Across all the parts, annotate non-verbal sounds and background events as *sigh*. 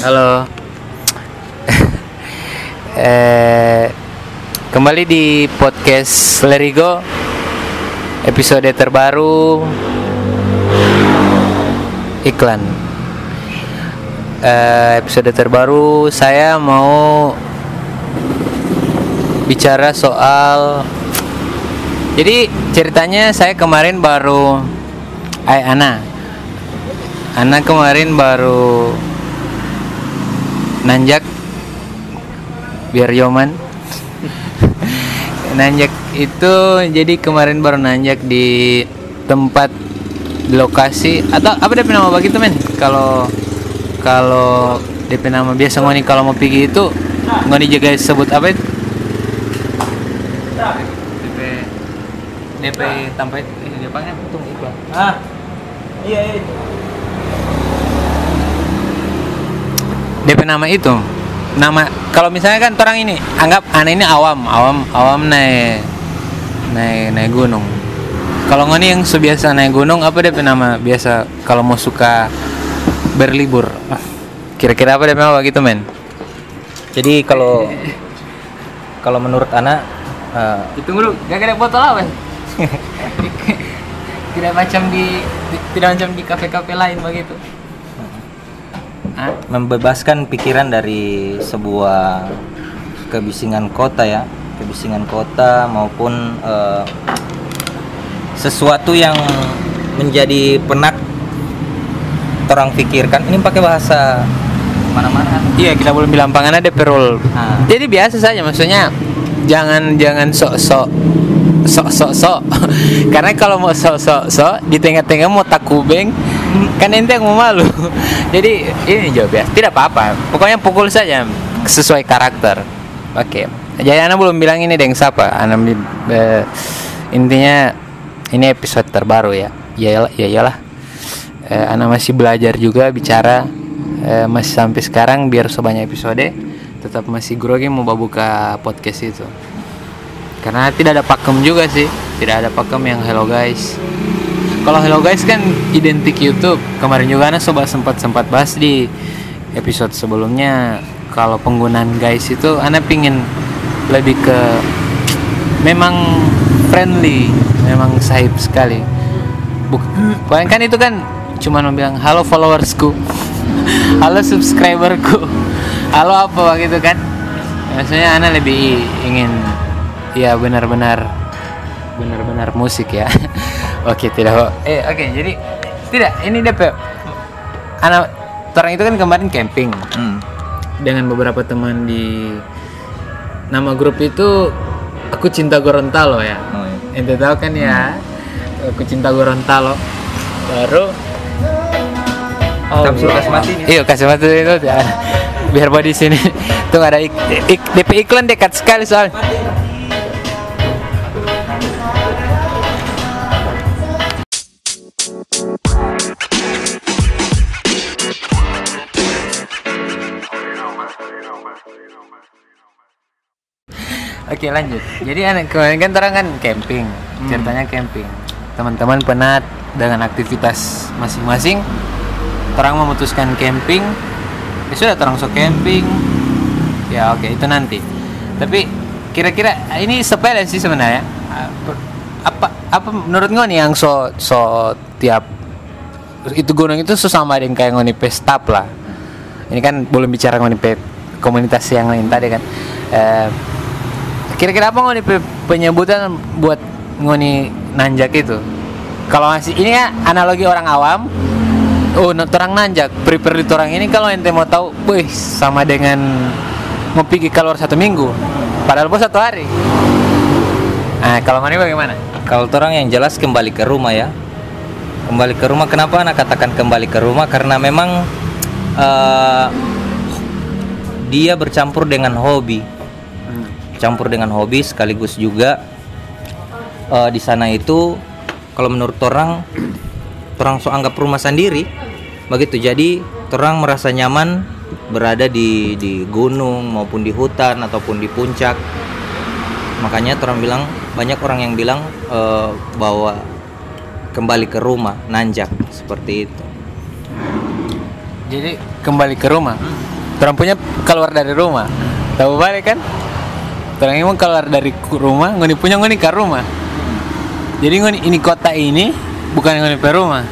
Halo. *laughs* eh, kembali di podcast Lerigo episode terbaru iklan. Eh, episode terbaru saya mau bicara soal jadi ceritanya saya kemarin baru Ay Ana Ana kemarin baru nanjak. Biar Yoman *laughs* nanjak itu jadi kemarin baru nanjak di tempat lokasi. Atau apa DP nama begitu men? Kalau kalau DP nama biasa ngoni kalau mau pergi itu ngoni juga sebut apa itu? DP DP tanpa ini depannya untung iklan Ah, iya iya. DP nama itu. Nama kalau misalnya kan orang ini anggap aneh ini awam awam awam naik naik naik gunung. Kalau ngoni yang sebiasa naik gunung apa DP nama biasa kalau mau suka berlibur? Kira-kira apa DP nama gitu men? Jadi kalau kalau menurut anak eh, itu dulu gak ada botol apa? *laughs* Tidak macam di, di- tidak macam di kafe-kafe lain begitu Membebaskan pikiran dari sebuah kebisingan kota ya, kebisingan kota maupun eh, sesuatu yang menjadi penak orang pikirkan. Ini pakai bahasa mana-mana. Iya kita belum bilang pangan ada perul. Ah. Jadi biasa saja maksudnya jangan jangan sok sok sok *laughs* karena kalau mau sok sok sok di tengah-tengah mau takubeng kan ente yang mau malu. *laughs* Jadi ini jawab ya tidak apa-apa. Pokoknya pukul saja sesuai karakter. Oke. Jadi Ana belum bilang ini deng siapa. Ana bi- eh, intinya ini episode terbaru ya. Ya ya iyalah. Eh, Ana masih belajar juga bicara eh, masih sampai sekarang biar sebanyak episode tetap masih grogi mau buka podcast itu karena tidak ada pakem juga sih tidak ada pakem yang hello guys kalau hello guys kan identik YouTube. Kemarin juga Ana sobat sempat sempat bahas di episode sebelumnya. Kalau penggunaan guys itu Ana pingin lebih ke memang friendly memang sahib sekali. Buk Pokoknya kan itu kan cuma mau bilang halo followersku *laughs* halo subscriberku *laughs* halo apa gitu kan. Maksudnya Ana lebih ingin ya benar-benar benar-benar musik ya *laughs* oke tidak. Eh oke jadi tidak ini DP anak orang itu kan kemarin camping. Hmm. dengan beberapa teman di nama grup itu aku cinta Gorontalo ya. Oh, iya. ente tahu kan ya aku cinta Gorontalo. Baru Kita suruh kasih mati nih. iya kasih mati itu ya. biar buat di sini. Tuh ada ik, ik, DP iklan dekat sekali soalnya Oke lanjut. Jadi anak kemarin kan orang kan camping, ceritanya camping. Teman-teman penat dengan aktivitas masing-masing. Orang memutuskan camping. Ya sudah, orang so camping. Ya oke itu nanti. Tapi kira-kira ini sepele sih sebenarnya. Apa apa menurut gue nih yang so so tiap itu gunung itu sesama dengan kayak ngoni pestap lah. Ini kan belum bicara ngoni komunitas yang lain tadi kan. Eh, Kira-kira apa ngoni pe- penyebutan buat ngoni nanjak itu? Kalau masih ini ya analogi orang awam. Oh, orang nanjak. Prepare di orang ini kalau ente mau tahu, wih sama dengan mau pergi keluar satu minggu. Padahal bos satu hari. Nah, kalau ngoni bagaimana? Kalau orang yang jelas kembali ke rumah ya. Kembali ke rumah. Kenapa anak katakan kembali ke rumah? Karena memang eh, dia bercampur dengan hobi. Campur dengan hobi sekaligus juga eh, di sana itu kalau menurut orang orang so anggap rumah sendiri begitu. Jadi orang merasa nyaman berada di di gunung maupun di hutan ataupun di puncak. Makanya orang bilang banyak orang yang bilang eh, bahwa kembali ke rumah nanjak seperti itu. Jadi kembali ke rumah? Orang punya keluar dari rumah? Tahu balik kan orang emang keluar dari rumah ngoni punya ngoni ke rumah jadi ngoni ini kota ini bukan ngoni ke rumah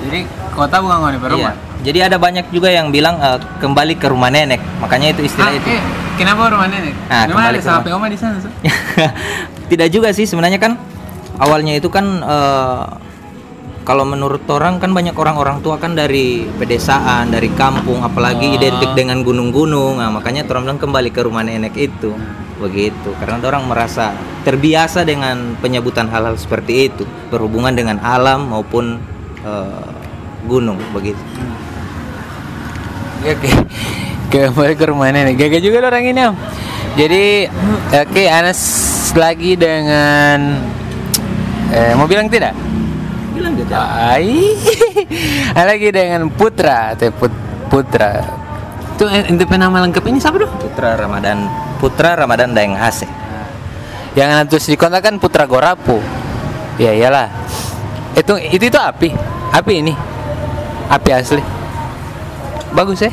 jadi kota bukan ngoni ke rumah Iya. Jadi ada banyak juga yang bilang eh, kembali ke rumah nenek. Makanya itu istilah Ah, itu. eh, kenapa rumah nenek? Ah, Memang kembali ada rumah. oma di sana so? *laughs* Tidak juga sih sebenarnya kan awalnya itu kan eh, kalau menurut orang kan banyak orang-orang tua kan dari pedesaan, dari kampung, apalagi identik dengan gunung-gunung. Nah, makanya orang bilang kembali ke rumah nenek itu. Begitu. Karena orang merasa terbiasa dengan penyebutan hal-hal seperti itu, berhubungan dengan alam maupun eh, gunung begitu. Oke, kembali ke rumah nenek. Gagal juga orang ini om. Jadi, oke, Anas lagi dengan eh, mau bilang tidak? Bilang gitu. Ai, *laughs* lagi dengan Putra, teh Put- Putra. Tuh ente nama lengkap ini siapa tuh? Putra Ramadan Putra Ramadan Daeng Hase. Yang terus dikontakkan Putra Gorapu. Ya iyalah. Itu itu itu api, api ini, api asli. Bagus ya.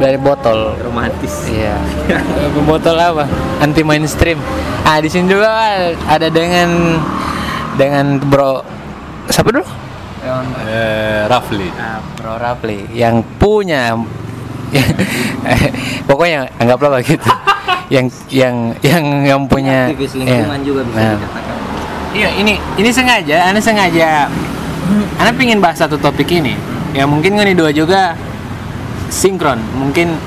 Dari botol. Romantis. Iya. *laughs* botol apa? Anti mainstream. Ah di sini juga ada dengan dengan Bro siapa dulu? Eh, Rafli. Ah, Bro Rapli yang punya *laughs* pokoknya anggaplah begitu. *laughs* yang yang yang yang punya Aktivis lingkungan iya. juga bisa Nah. dikatakan. Iya, ini ini sengaja, Anda sengaja Anda pingin bahas satu topik ini. Ya mungkin nih dua juga sinkron. Mungkin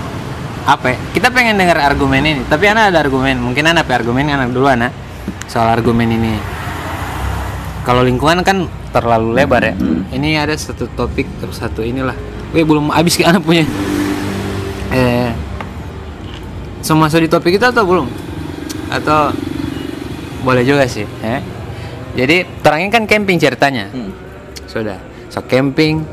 apa ya? Kita pengen dengar argumen ini, tapi Anda ada argumen. Mungkin Anda apa argumen anak dulu Anda soal argumen ini. Kalau lingkungan kan terlalu lebar ya. Ini ada satu topik terus satu inilah. Wih, belum habis ke anak punya. Eh semua masuk di topik kita atau belum? Atau boleh juga sih, ya. Jadi terangin kan camping ceritanya. Hmm. Sudah, so camping,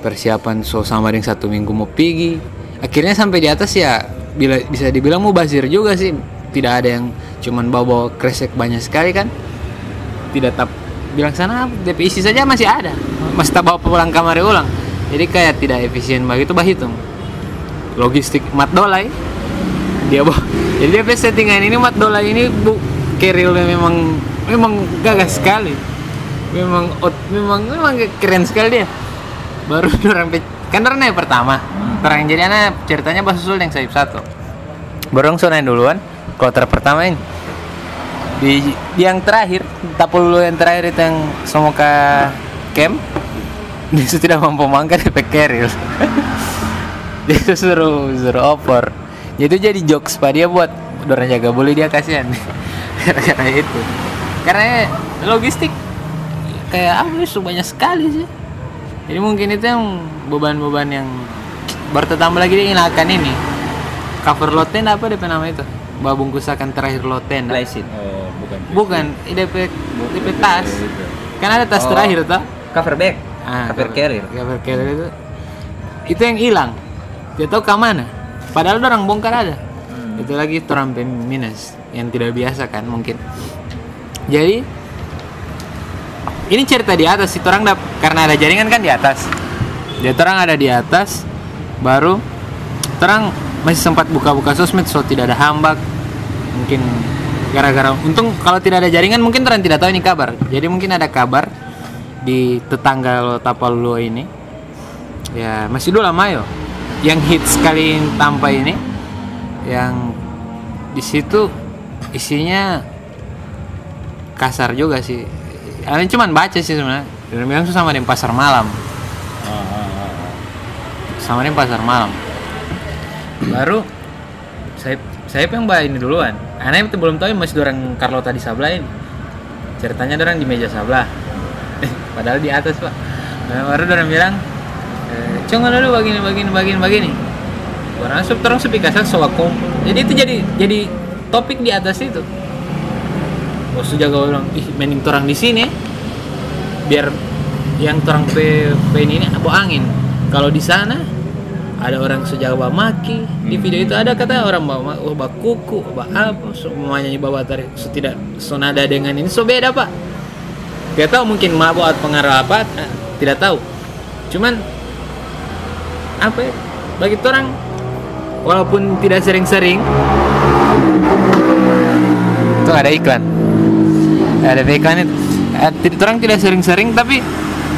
persiapan so sama dengan satu minggu mau pergi. Akhirnya sampai di atas ya bila bisa dibilang mau bazir juga sih. Tidak ada yang cuman bawa-bawa kresek banyak sekali kan. Tidak tap bilang sana DP isi saja masih ada. Masih tak bawa pulang kamar ulang. Jadi kayak tidak efisien begitu bah hitung. Logistik mat dolai dia bawa jadi dia settingan ini mat dolai ini bu kerilnya memang memang gagah sekali memang ot memang memang keren sekali dia baru *laughs* orang kan orang yang pertama orang jadi anak ceritanya pas susul yang sayap satu baru orang sonain duluan kloter pertama ini di, di yang terakhir tapul yang terakhir itu yang ke camp *laughs* dia tidak mampu mangkat pakai keril. *laughs* Dia tuh suruh suruh opor. Itu jadi jokes pak. Dia buat orang jaga boleh dia kasihan. *laughs* Karena itu. Karena logistik kayak apa sih banyak sekali sih. Jadi mungkin itu yang beban-beban yang bertambah lagi dia akan ini. Cover loten apa DP nama itu? Bawa bungkusakan terakhir loten. Oh, bukan. bukan DP DP tas kan ada tas Oh. terakhir toh Cover bag. Ah, cover carrier. cover carrier itu itu yang hilang dia tahu ke mana padahal orang bongkar ada Hmm. itu lagi orang minus yang tidak biasa kan mungkin jadi ini cerita di atas itu orang dap- karena ada jaringan kan di atas dia orang ada di atas baru terang masih sempat buka-buka sosmed so tidak ada hambak mungkin gara-gara untung kalau tidak ada jaringan mungkin terang tidak tahu ini kabar. Jadi mungkin ada kabar di tetangga lo Tapalulo ini. Ya masih dulu lama yo. Yang hit sekali tanpa ini. Yang di situ isinya kasar juga sih. Kalian cuman baca sih sebenarnya. Dan bilang sama di pasar malam. Sama di pasar malam. Baru saya saya yang bawa ini duluan aneh itu belum tahu masih orang Carlota di sebelah ini. Ceritanya orang di meja sebelah. Padahal di atas pak. Nah, baru orang bilang eh, cuma dulu begini begini begini begini. Orang sub terus soal kumpul jadi itu jadi jadi topik di atas itu. Bos jaga bilang ih mending orang di sini. Biar yang orang pe, pe ini bawa angin. Kalau di sana ada orang bawa maki di video itu ada kata orang bawa oh, bawa kuku bawa apa semuanya bawa tarik so, tidak sonada dengan ini so beda pak tidak tahu mungkin mabuk atau pengaruh apa eh, tidak tahu cuman apa ya? Bagi orang walaupun tidak sering-sering itu ada iklan. Ada iklan itu. Eh, orang tidak sering-sering tapi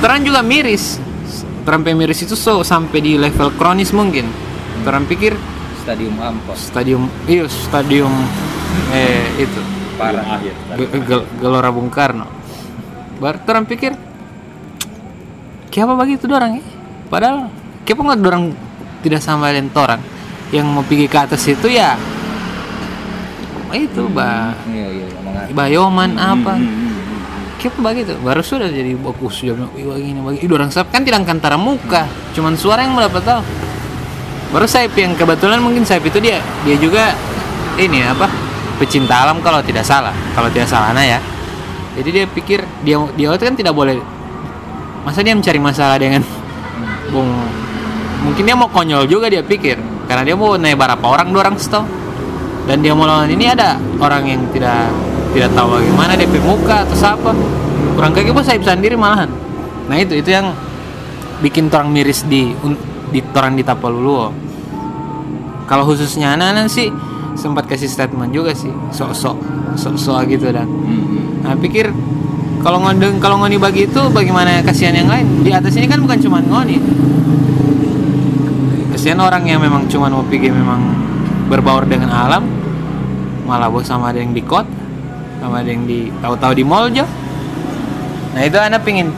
orang juga miris. Sampai miris itu so sampai di level kronis mungkin. Orang pikir Stadium Ampos. stadium iya stadium eh itu Parah. Akhir. Ge- Gel- Gelora Bung Karno. Orang pikir, kenapa begitu dorang ya? Padahal, kenapa nggak dorang tidak sama dengan orang yang mau pergi ke atas itu ya itu bah Iya iya iya bayoman apa Hmm, hmm, hmm. Kenapa begitu baru sudah jadi bagus sudah "Ih, begini Ih, dorang sab- kan tidak antara muka. Cuman suara yang mendapat tahu. Baru Saip yang kebetulan mungkin Saip itu dia. Dia juga ini apa pecinta alam kalau tidak salah. Kalau tidak salah nah ya. Jadi dia pikir dia dia itu kan tidak boleh. Masa dia mencari masalah dengan *laughs* bung mungkin dia mau konyol juga dia pikir. Karena dia mau naik berapa orang dua orang setau. Dan dia mau lawan ini ada orang yang tidak tidak tahu bagaimana DP muka atau siapa. Kurang kayak gitu Saip sendiri malahan. Nah itu itu yang bikin orang miris di di orang di Tapaluluo kalau khususnya anak-anak sih sempat kasih statement juga sih sok-sok sok-sok gitu dan. Hmm, nah pikir kalau ngondeng kalau ngoni bagi itu bagaimana kasihan yang lain? Di atas ini kan bukan cuma ngoni. Kasihan orang yang memang cuma mau pergi memang berbaur dengan alam malah bos sama ada yang di kot sama ada yang di tahu-tahu di mall jo nah itu anak pingin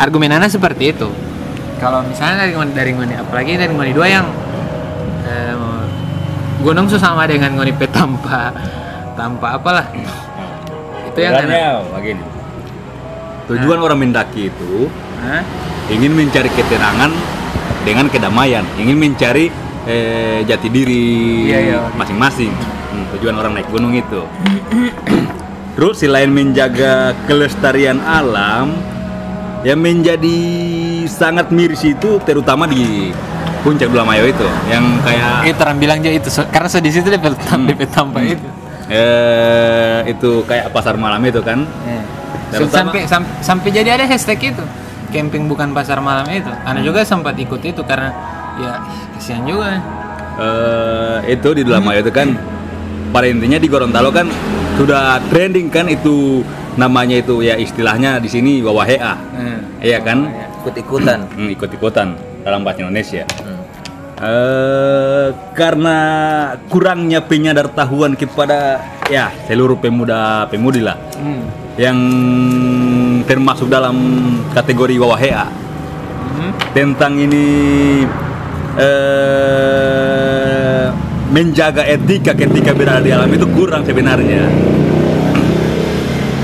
argumen anak seperti itu kalau misalnya dari ngoni dari ngoni apalagi dari ngoni dua yang eh, gunung sesama dengan ngoni pe tanpa tanpa apalah itu yang anak Sebenarnya begini. Tujuan orang mendaki itu Hah? ingin mencari ketenangan dengan kedamaian, ingin mencari eh, jati diri Iya, iya. masing-masing. Hmm, tujuan orang naik gunung itu. Terus selain menjaga kelestarian alam, yang menjadi sangat miris itu terutama di puncak Bulamayo itu, yang kayak itu orang bilang aja itu so- karena so di situ petam Hmm. dia tanpa itu. Eh, itu kayak pasar malam itu kan. Terutama- sampai sam- sampai jadi ada hashtag itu. Camping bukan pasar malam itu. Anda juga sempat ikut itu karena ya ih, kasihan juga. Eh itu di Bulamayo itu kan pada intinya di Gorontalo kan sudah trending kan itu namanya itu ya istilahnya di sini wawahea iya kan Ikut-ikutan. Hmm, ikut-ikutan dalam bahasa Indonesia Hmm. eh karena kurangnya penyadar-tahuan kepada ya seluruh pemuda pemudi lah hmm. yang termasuk dalam kategori wawahea Hmm. tentang ini eh, menjaga etika ketika berada di alam itu kurang sebenarnya.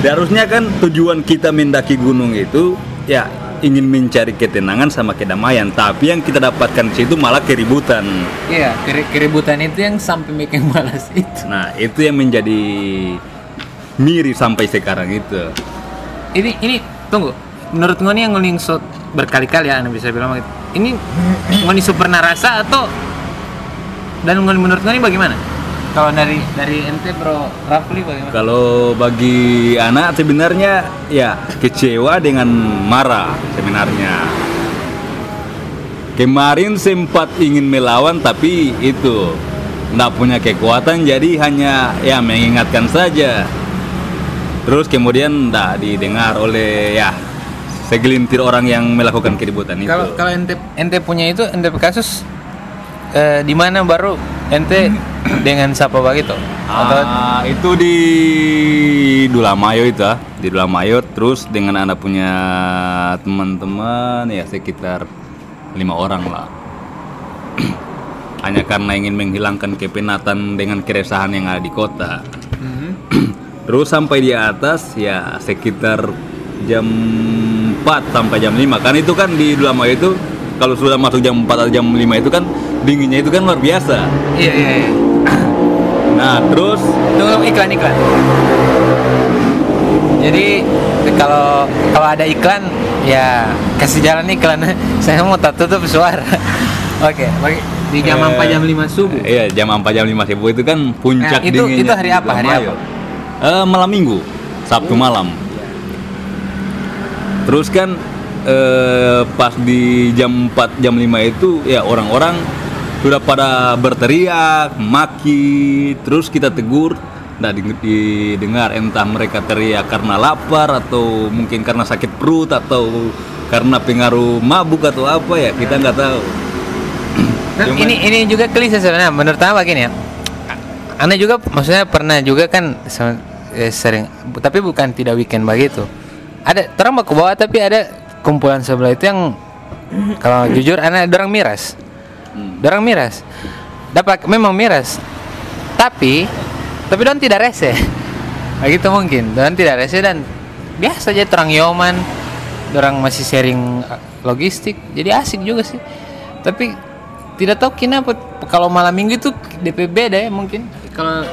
Harusnya kan tujuan kita mendaki gunung itu ya ingin mencari ketenangan sama kedamaian, tapi yang kita dapatkan di situ malah keributan. iya keri- keributan itu yang sampai bikin malas itu Nah, itu yang menjadi mirip sampai sekarang itu. ini ini tunggu menurut ngoni yang ngoni shot berkali-kali ya anda bisa bilang ini ngoni super narasa atau dan menurut ngoni bagaimana kalau dari dari ente bro Rafli bagaimana Kalau bagi anak sebenarnya ya kecewa dengan marah sebenarnya. Kemarin sempat ingin melawan tapi itu tidak punya kekuatan jadi hanya ya mengingatkan saja. Terus kemudian tidak didengar oleh ya segelintir orang yang melakukan keributan itu. Kalau kalau ente ente punya itu ente kasus eh, di mana baru ente *clears throat* dengan siapa begitu? Atau Ah, itu di Dulamayo itu ah, di Dulamayo terus dengan anak punya teman-teman ya sekitar lima orang lah. *clears throat* Hanya karena ingin menghilangkan kepenatan dengan keresahan yang ada di kota. Mhm. *clears throat* Terus sampai di atas ya sekitar jam 4 sampai jam 5 kan itu kan di Dulamayo itu kalau sudah masuk jam 4 atau jam 5 itu kan dinginnya itu kan luar biasa. iya iya. iya. Nah, terus Tunggu iklan iklan. Jadi kalau kalau ada iklan ya kasih jalan iklan. *laughs* Saya mau tak tutup suara. *laughs* Oke, bagi di jam Eh, 4 jam 5 subuh. Iya, jam 4 jam 5 subuh itu kan puncak Nah, itu- dinginnya itu hari apa? Hari apa? Eh, malam Minggu, Sabtu malam. Terus kan eh, pas di jam 4 jam 5 itu ya orang-orang sudah pada berteriak, maki, terus kita tegur Nah, di- didengar entah mereka teriak karena lapar atau mungkin karena sakit perut atau karena pengaruh mabuk atau apa ya kita nggak tahu. Dan *clears throat* Cuman- ini ini juga klise sebenarnya menurut Ana begini ya. Ana juga maksudnya pernah juga kan eh, sering tapi bukan tidak weekend begitu. Ada orang baku bawa tapi ada kumpulan sebelah itu yang kalau jujur Ana dorang miras. Hmm. Dorang miras. Dapat memang miras. Tapi tapi don tidak rese. *laughs* Begitu mungkin. Don tidak rese dan biasa aja terang yoman. Dorang masih sharing eh, logistik. Jadi asik juga sih. Tapi tidak tahu kenapa kalau malam minggu itu DP beda ya mungkin. Kalau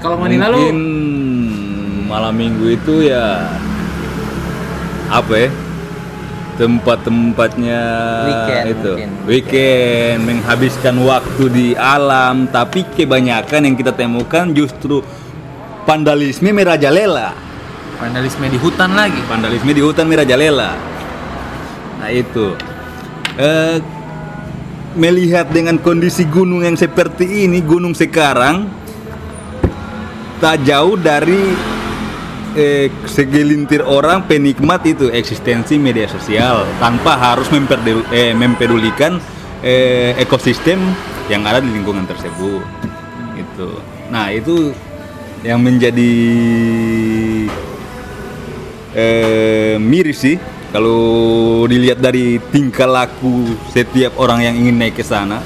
kalau Manila lu Mungkin malam minggu itu ya apa ya? Tempat-tempatnya Weekend itu mungkin. weekend menghabiskan waktu di alam, tapi kebanyakan yang kita temukan justru vandalisme merajalela. vandalisme di hutan lagi. vandalisme di hutan merajalela. Nah itu Eh, melihat dengan kondisi gunung yang seperti ini, gunung sekarang tak jauh dari eh, segelintir orang penikmat itu eksistensi media sosial tanpa harus memperdu- eh, mempedulikan eh, ekosistem yang ada di lingkungan tersebut. Itu. Nah itu yang menjadi eh, miris sih kalau dilihat dari tingkah laku setiap orang yang ingin naik ke sana.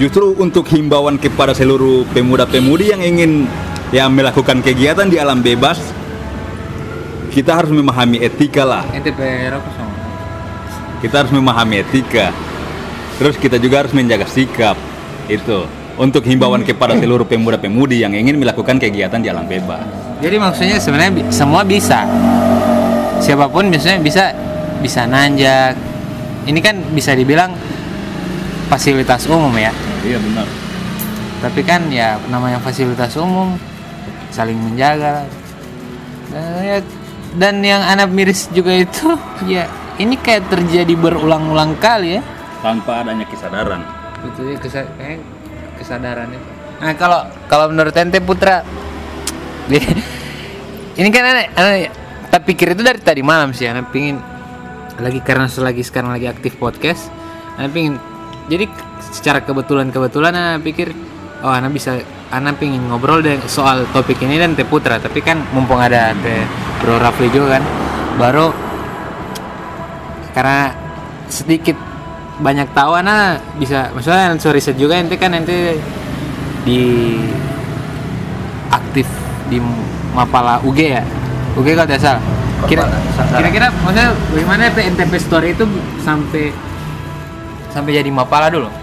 Justru untuk himbauan kepada seluruh pemuda-pemudi yang ingin ya melakukan kegiatan di alam bebas, kita harus memahami etika lah. Kita harus memahami etika. Terus kita juga harus menjaga sikap. Itu untuk himbauan kepada seluruh pemuda-pemudi yang ingin melakukan kegiatan di alam bebas. Jadi maksudnya sebenarnya semua bisa. Siapa pun biasanya bisa bisa nanjak. Ini kan bisa dibilang fasilitas umum ya. Iya benar. Tapi kan ya namanya fasilitas umum saling menjaga. Dan, ya, dan yang anak miris juga itu *laughs* ya ini kayak terjadi berulang-ulang kali ya. Tanpa adanya kesadaran. Betul ya kesa kayak kesadaran itu. Nah kalau kalau menurut ente Putra, *laughs* ini kan anak, anak tak pikir itu dari tadi malam sih, anak pingin lagi karena selagi sekarang lagi aktif podcast, anak pingin jadi secara kebetulan kebetulan anak pikir oh anak bisa anak pingin ngobrol deh soal topik ini dan Teh Putra, tapi kan mumpung ada Teh Bro Rafli juga kan, baru karena sedikit banyak tahu anak bisa maksudnya so riset juga ente kan ente di aktif di Mapala UG ya? UG kalau tidak salah. Kira kira-kira maksudnya bagaimana NTP story itu sampai sampai jadi Mapala dulu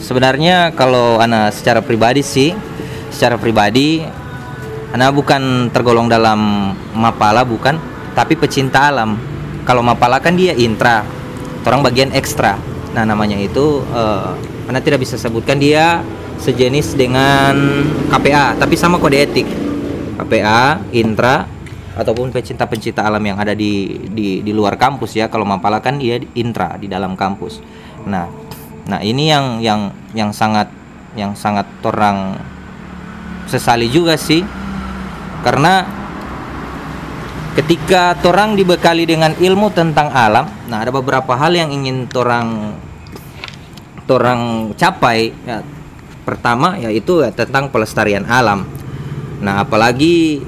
Sebenarnya kalau ana secara pribadi sih, secara pribadi ana bukan tergolong dalam Mapala bukan, tapi pecinta alam. Kalau Mapala kan dia intra, orang bagian ekstra. Nah namanya itu eh, ana tidak bisa sebutkan dia sejenis dengan KPA, tapi sama kode etik. KPA, intra, ataupun pecinta-pecinta alam yang ada di, di di luar kampus ya. Kalau Mapala kan dia intra di dalam kampus. Nah, Nah, ini yang yang yang sangat yang sangat orang sesali juga sih. Karena ketika orang dibekali dengan ilmu tentang alam, nah ada beberapa hal yang ingin orang orang capai ya. Pertama yaitu ya, tentang pelestarian alam. Nah, apalagi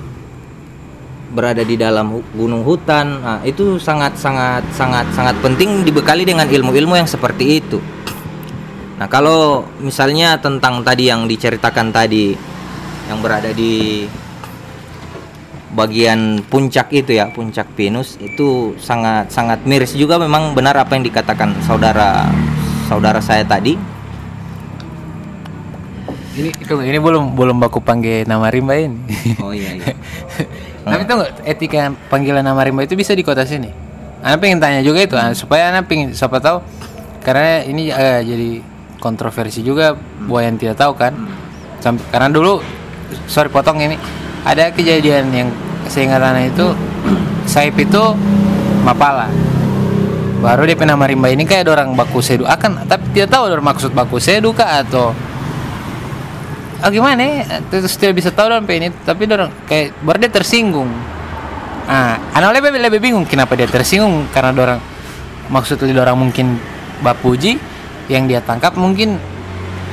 berada di dalam gunung hutan, nah, itu sangat sangat sangat sangat penting dibekali dengan ilmu-ilmu yang seperti itu. Nah, kalau misalnya tentang tadi yang diceritakan tadi yang berada di bagian puncak itu ya, puncak Pinus itu sangat sangat miris juga memang benar apa yang dikatakan saudara saudara saya tadi. ini ini belum belum baku panggil nama rimba ini Oh iya iya. *laughs* tapi tunggu etika panggilan nama rimba itu bisa di kota sini Anak pengen tanya juga itu ah, supaya anak pengen siapa tahu karena ini eh, jadi kontroversi juga buat yang tidak tahu kan. Sampai, karena dulu sorry potong ini. Ada kejadian yang seingat anak itu *clears throat* Saib itu Mapala. Baru dia nama rimba ini kayak orang baku sedu. Akan tapi tidak tahu orang maksud baku sedu kah atau ah gimana ya? Terus tidak bisa tahu orang ini tapi orang kayak baru dia tersinggung. Ah anak lebih lebih bingung kenapa dia tersinggung. Karena orang maksud orang mungkin bapuji yang dia tangkap mungkin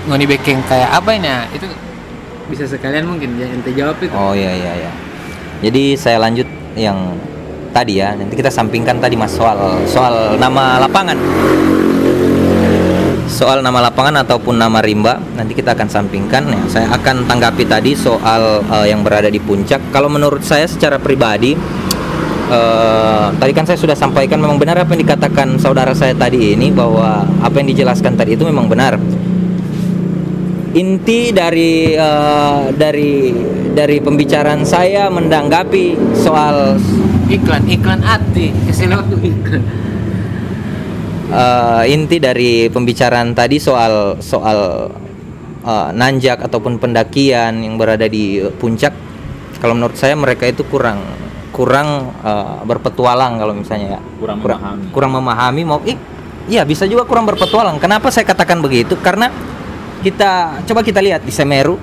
ngoni bekeng kayak apa ini ya? itu bisa sekalian mungkin ya ente jawab itu Oh iya iya iya. Jadi saya lanjut yang tadi ya. Nanti kita sampingkan tadi Mas soal soal nama lapangan. Soal nama lapangan ataupun nama rimba nanti kita akan sampingkan ya. Saya akan tanggapi tadi soal eh, yang berada di puncak. Kalau menurut saya secara pribadi eh, tadi kan saya sudah sampaikan memang benar apa yang dikatakan saudara saya tadi ini bahwa apa yang dijelaskan tadi itu memang benar. Inti dari eh, dari dari pembicaraan saya menanggapi soal iklan iklan hati. Kasih lewat tuh iklan. Eh, inti dari pembicaraan tadi soal soal eh, nanjak ataupun pendakian yang berada di puncak kalau menurut saya mereka itu kurang kurang eh, berpetualang kalau misalnya ya. Kurang memahami. kurang memahami mau ih iya bisa juga kurang berpetualang. Kenapa saya katakan begitu? Karena kita coba kita lihat di Semeru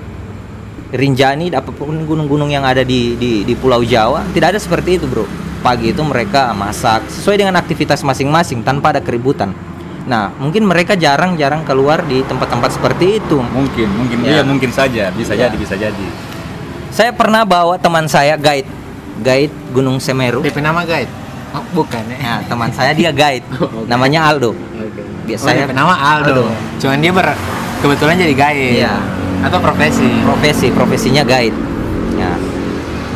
Rinjani apa pun gunung-gunung yang ada di, di di Pulau Jawa tidak ada seperti itu bro. Pagi itu mereka masak sesuai dengan aktivitas masing-masing tanpa ada keributan. Nah mungkin mereka jarang-jarang keluar di tempat-tempat seperti itu. Mungkin, mungkin. Ya. iya mungkin saja, bisa Ya. jadi, bisa jadi. saya pernah bawa teman saya guide guide Gunung Semeru. DP nama guide? Oh, bukan ya. Nah teman saya dia guide. *laughs* Oke. namanya Aldo. Oke. Biasanya- oh, DP nama Aldo. Aldo. cuman dia ber kebetulan jadi guide. Iya. atau profesi? Profesi profesinya guide. Ya.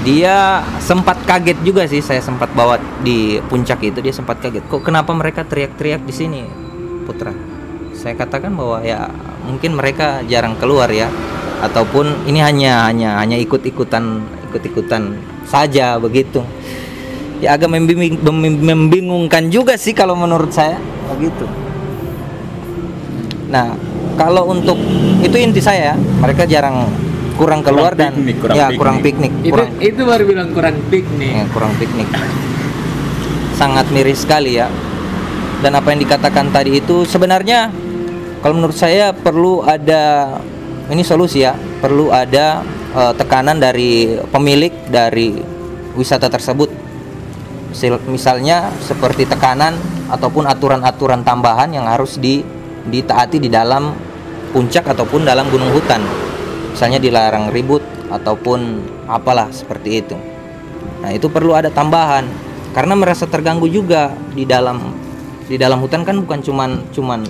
Dia sempat kaget juga sih saya sempat bawa di puncak itu dia sempat kaget. Kok kenapa mereka teriak-teriak di sini putra? Saya katakan bahwa ya mungkin mereka jarang keluar ya. Ataupun ini hanya hanya hanya ikut-ikutan ikut-ikutan saja begitu. Ya agak membing- mem- membingungkan juga sih kalau menurut saya begitu. Nah kalau untuk itu inti saya mereka jarang kurang keluar Kurang dan piknik, kurang ya piknik. kurang piknik itu kurang itu baru bilang kurang piknik. Ya, kurang piknik. Sangat miris sekali ya. Dan apa yang dikatakan tadi itu sebenarnya kalau menurut saya perlu ada ini solusi ya. Perlu ada eh, tekanan dari pemilik dari wisata tersebut. Misalnya seperti tekanan ataupun aturan-aturan tambahan yang harus di ditaati di dalam puncak ataupun dalam gunung hutan. Misalnya dilarang ribut ataupun apalah seperti itu. Nah, itu perlu ada tambahan. Karena merasa terganggu juga di dalam di dalam hutan kan bukan cuman cuman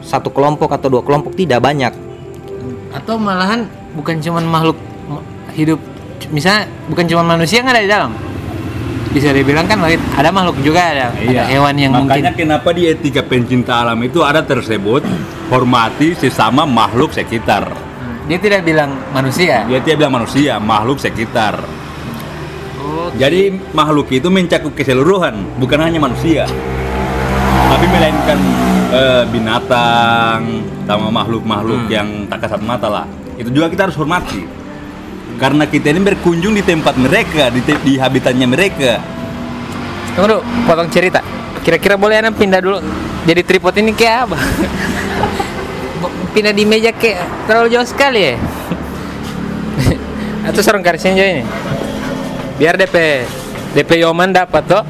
satu kelompok atau dua kelompok tidak banyak. Atau malahan bukan cuman makhluk ma- hidup misalnya bukan cuman manusia yang ada di dalam bisa dibilang kan ada makhluk juga ada, ada hewan yang Iya. Makanya mungkin kenapa di etika pencinta alam itu ada tersebut hormati sesama makhluk sekitar. dia tidak bilang manusia Dia tidak bilang manusia, makhluk sekitar. oh, Jadi makhluk itu mencakup keseluruhan, bukan hanya manusia. Tapi melainkan eh, binatang sama makhluk-makhluk Hmm. yang tak kasat mata lah. Itu juga kita harus hormati. Karena kita ini berkunjung di tempat mereka, di, te- di habitatnya mereka. tunggu dulu potong cerita kira-kira boleh anda pindah dulu jadi tripod ini kayak apa *laughs* pindah di meja kayak terlalu jauh sekali ya atau serong garisnya aja ini biar DP DP Yoman dapat toh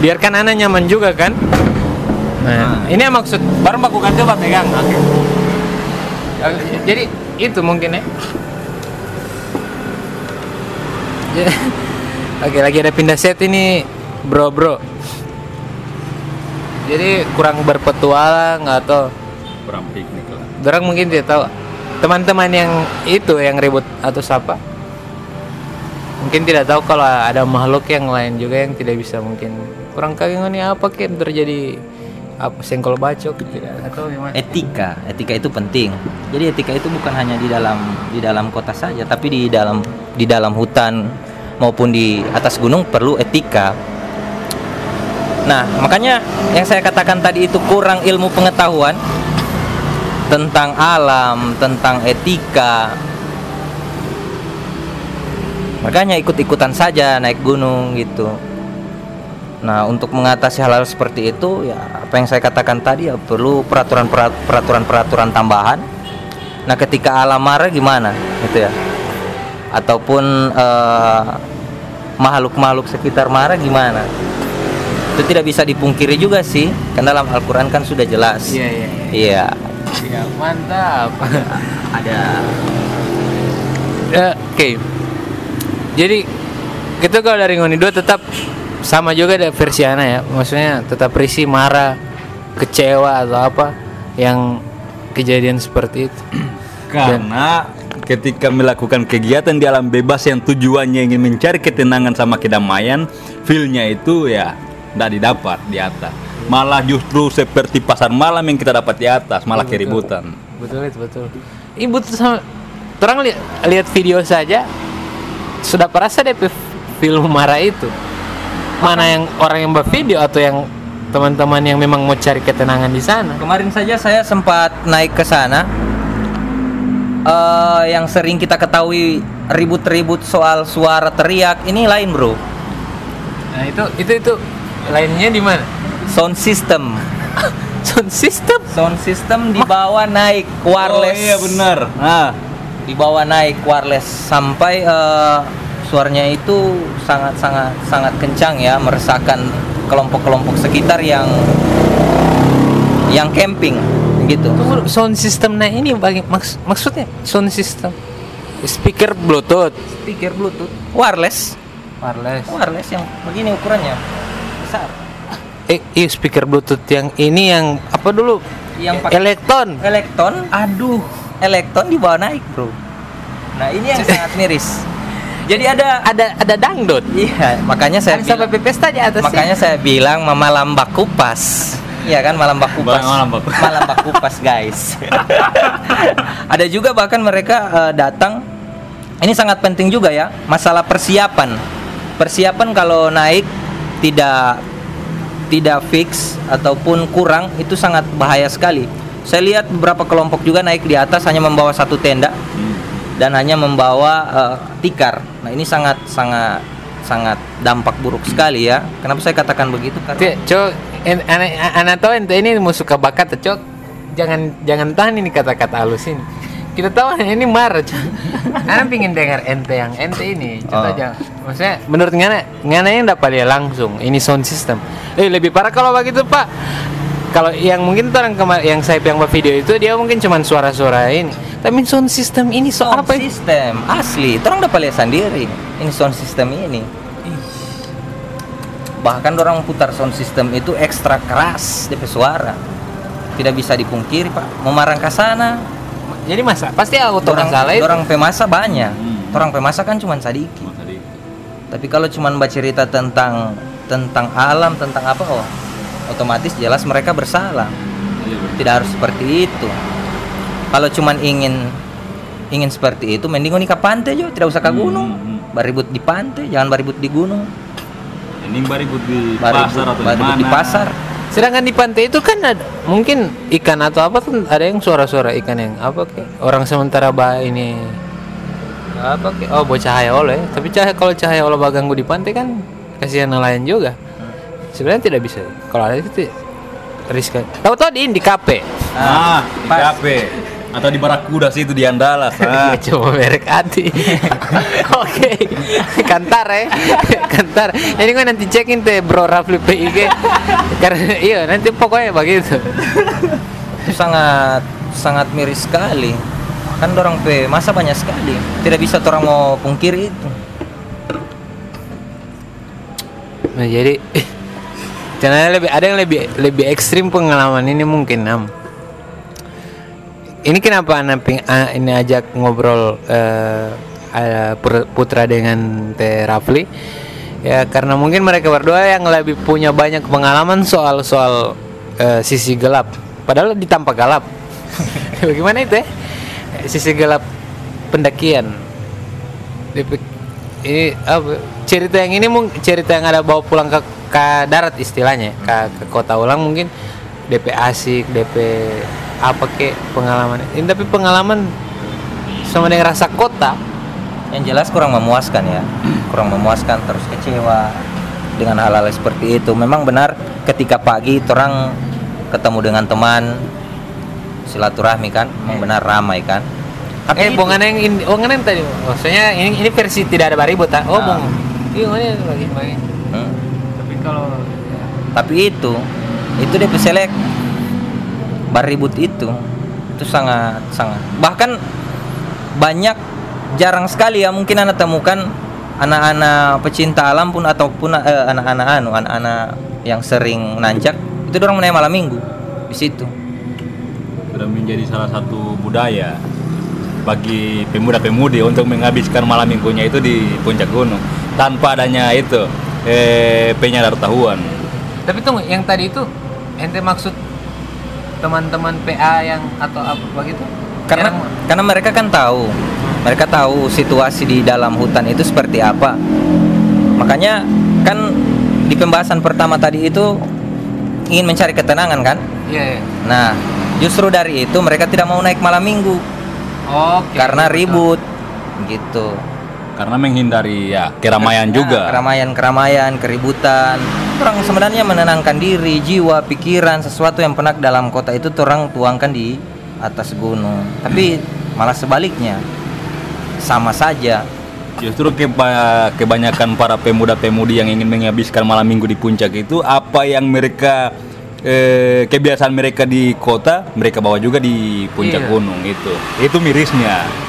biarkan anak nyaman juga kan nah, ini yang maksud baru melakukan coba pegang. Oke. Jadi itu mungkin ya. Ya. *laughs* Oke lagi ada pindah set ini bro bro. Jadi kurang berpetualang atau Kurang piknik lah. orang mungkin tidak tahu. Teman-teman yang itu yang ribut atau siapa? Mungkin tidak tahu kalau ada makhluk yang lain juga yang tidak bisa mungkin. Kurang ini apa kan terjadi apa senggol bacok tidak atau gimana Etika, etika itu penting. Jadi etika itu bukan hanya di dalam di dalam kota saja, tapi di dalam di dalam hutan maupun di atas gunung perlu etika. Nah, makanya yang saya katakan tadi itu kurang ilmu pengetahuan tentang alam, tentang etika. Makanya ikut-ikutan saja naik gunung gitu. Nah, untuk mengatasi hal-hal seperti itu ya apa yang saya katakan tadi ya perlu peraturan peraturan peraturan tambahan. Nah, ketika alam marah gimana gitu ya? Ataupun eh, makhluk-makhluk sekitar marah gimana? Itu tidak bisa dipungkiri juga sih, karena dalam Al-Qur'an kan sudah jelas. Iya iya. Iya, Iya mantap. *laughs* ada Ya, Oke. Jadi kita kalau dari Ngoni 2 tetap sama juga ada versi Ana ya. Maksudnya tetap risi marah, kecewa atau apa yang kejadian seperti itu. *clears throat* Karena ketika melakukan kegiatan di alam bebas yang tujuannya ingin mencari ketenangan sama kedamaian, feelnya itu ya tidak didapat di atas. Malah justru seperti pasar malam yang kita dapat di atas, malah keributan. Betul itu betul. Ibu tuh sama Terang lihat lihat video saja sudah perasa deh film marah itu. Mana yang orang yang buat video atau yang teman-teman yang memang mau cari ketenangan di sana. Kemarin saja saya sempat naik ke sana. Eh, yang sering kita ketahui ribut-ribut soal suara teriak ini lain bro. Nah, itu itu itu lainnya di mana? Sound system, *laughs* Sound system. sound system dibawa naik wireless. Oh iya benar. Nah, Dibawa naik wireless sampai eh, suaranya itu sangat sangat sangat kencang ya meresahkan kelompok-kelompok sekitar yang yang camping gitu. Tunggu, sound system nah ini bagi maks- maksudnya sound system? Speaker bluetooth. Speaker Bluetooth. Wireless, wireless. Wireless yang begini ukurannya. Besar. eh iya speaker bluetooth yang ini yang apa dulu? Yang pakai elektron Elektron, aduh, elektron dibawa naik bro. Nah ini yang *laughs* sangat miris. Jadi ada, ada ada dangdut iya, makanya saya sampai bilang, pesta di atas makanya saya bilang mama lambak kupas. Iya kan malam bak kupas. Malam bak kupas. Malam bak kupas guys. *laughs* ada juga bahkan mereka eh, datang. Ini sangat penting juga ya masalah persiapan. Persiapan kalau naik tidak tidak fix ataupun kurang itu sangat bahaya sekali. Saya lihat beberapa kelompok juga naik di atas hanya membawa satu tenda dan hanya membawa eh, tikar. Nah ini sangat sangat sangat dampak buruk sekali ya. Kenapa saya katakan begitu? Karena cok en- anak tahu ente ini mau suka bakat cok jangan jangan tahan ini kata-kata halus ini kita tahu *laughs* ini marah cok pingin dengar ente yang ente ini contoh Oh. aja maksudnya menurut ngana ngana yang dapat dia langsung ini sound system eh lebih parah kalau begitu pak kalau yang mungkin tuh orang kemar yang saya yang buat video itu dia mungkin cuman suara-suara ini. Tapi sound system ini soal sound apa ini? system asli. Orang dapat lihat sendiri. Ini sound system ini. Bahkan orang putar sound system itu ekstra keras DP suara tidak bisa dipungkiri pak. Memarang ke sana. Jadi masa? Pasti auto orang masalah itu. orang pemasa banyak. Hmm. orang pemasa kan cuma sadiki. Tapi kalau cuma baca cerita tentang tentang alam tentang apa oh otomatis jelas mereka bersalah. Iya, tidak harus seperti itu. Kalau cuman ingin ingin seperti itu mending nikah pantai jo tidak usah ke Hmm, gunung. hmm. baribut di pantai jangan baribut di gunung. Ini baribut di baribut, pasar atau di baribut mana? di pasar. Sedangkan di pantai itu kan ada mungkin ikan atau apa tuh ada yang suara-suara ikan yang apa ke? Orang sementara bah ini apa ke? Oh buat cahaya oleh tapi cahaya kalau cahaya oleh ganggu di pantai kan kasihan nelayan juga sebenarnya tidak bisa. Kalau ada itu riskan. Tahu-tahu di di kafe? Ah, di pas. kafe. Atau di Barakuda sih itu di Andalas. *laughs* Ah. coba merek hati. *laughs* Oke. Kantar ya kantar. Ini gue nanti cekin teh bro Rafli PIG karena iya nanti pokoknya begitu. Itu sangat sangat miris sekali. Kan orang pe masa banyak sekali? Tidak bisa orang mau pungkiri itu. Nah, jadi caranya lebih ada yang lebih lebih ekstrim pengalaman ini mungkin Nam. Ini kenapa anak ping, ah, ini ajak ngobrol eh, Pur- Putra dengan Teh Rafli? Ya karena mungkin mereka berdua yang lebih punya banyak pengalaman soal soal eh, sisi gelap. Padahal ditampak gelap. *laughs* Bagaimana itu ya? Sisi gelap pendakian. Ini cerita yang ini mungkin cerita yang ada bawa pulang ke, ke darat istilahnya ke, ke kota ulang mungkin. DP asik DP apa kek pengalaman. Ini tapi pengalaman sama dengan rasa kota. Yang jelas kurang memuaskan ya. Kurang memuaskan terus kecewa dengan hal-hal seperti itu. Memang benar ketika pagi orang ketemu dengan teman silaturahmi kan, memang benar ramai kan. eh itu- bongan yang ini bongan yang tadi. Maksudnya ini ini versi tidak ada baribut ah. Oh Ah. bong iya lagi lagi Hmm. Tapi kalau tapi itu itu dia peselek baribut itu itu sangat sangat. Bahkan banyak jarang sekali ya mungkin anda temukan anak-anak pecinta alam pun ataupun eh, anak-anak anu anak-anak yang sering nancak itu orang menaik malam minggu di situ. Sudah menjadi salah satu budaya bagi pemuda-pemudi untuk menghabiskan malam minggunya itu di puncak gunung. Tanpa adanya itu eh penyadar tahuan tapi tunggu yang tadi itu ente maksud teman-teman PA yang atau apa begitu? Karena Yang- karena mereka kan tahu. Mereka tahu situasi di dalam hutan itu seperti apa. Makanya kan di pembahasan pertama tadi itu ingin mencari ketenangan kan? Iya iya. Nah justru dari itu mereka tidak mau naik malam minggu. Oke. Karena betul. ribut. Gitu karena menghindari ya keramaian juga keramaian keramaian keributan orang sebenarnya menenangkan diri jiwa pikiran sesuatu yang pernah dalam kota itu tuh orang tuangkan di atas gunung tapi malah sebaliknya sama saja Justru keba- kebanyakan para pemuda-pemudi yang ingin menghabiskan malam minggu di puncak itu apa yang mereka eh, kebiasaan mereka di kota mereka bawa juga di puncak Iya. gunung itu. Itu mirisnya.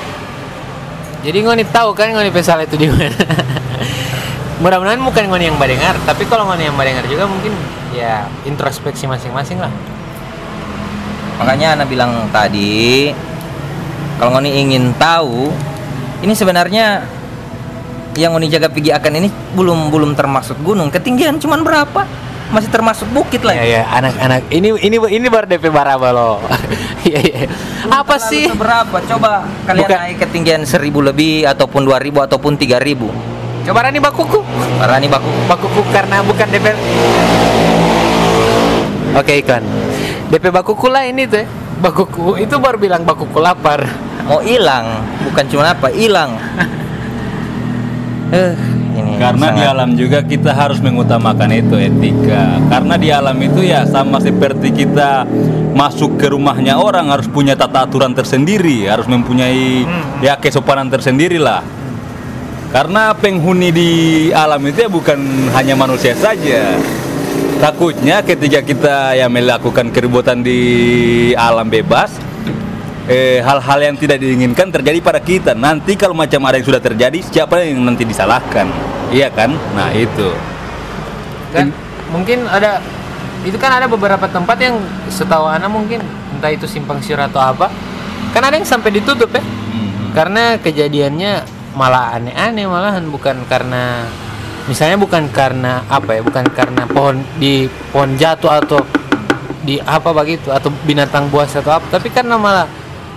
Jadi ngoni tahu kan ngoni pesal itu di mana *laughs* mudah-mudahan bukan ngoni yang badengar tapi kalau ngoni yang badengar juga mungkin ya introspeksi masing-masing lah Makanya Ana bilang tadi kalau Ngoni ingin tahu ini sebenarnya yang Ngoni jaga pergi akan ini belum belum termasuk gunung. Ketinggian cuman berapa? Masih termasuk bukit lah. ya ya anak-anak ini ini ini baru DP baraba loh. *laughs* Iya iya. Apa sih? Berapa? Coba kalian Bukan. naik ketinggian 1000 lebih ataupun 2000 ataupun 3000. coba Rani bakuku. Rani baku bakuku karena bukan DP oke iklan. DP bakuku lah ini tuh bakuku itu baru bilang bakuku lapar. Mau hilang, bukan cuma apa, hilang. Eh, *laughs* ini Karena di sangat- alam juga kita harus mengutamakan itu etika. Karena di alam itu ya sama seperti kita masuk ke rumahnya orang harus punya tata aturan tersendiri, harus mempunyai ya kesopanan tersendiri lah. Karena penghuni di alam itu ya bukan hanya manusia saja. Takutnya ketika kita ya melakukan keributan di alam bebas, eh, hal-hal yang tidak diinginkan terjadi pada kita. Nanti kalau macam ada yang sudah terjadi, siapa yang nanti disalahkan? Iya kan? Nah itu. kan mungkin ada itu kan ada beberapa tempat yang setahu Ana mungkin entah itu simpang siur atau apa kan ada yang sampai ditutup ya karena kejadiannya malah aneh-aneh malahan bukan karena misalnya bukan karena apa ya bukan karena pohon di pohon jatuh atau di apa begitu atau binatang buas atau apa tapi karena malah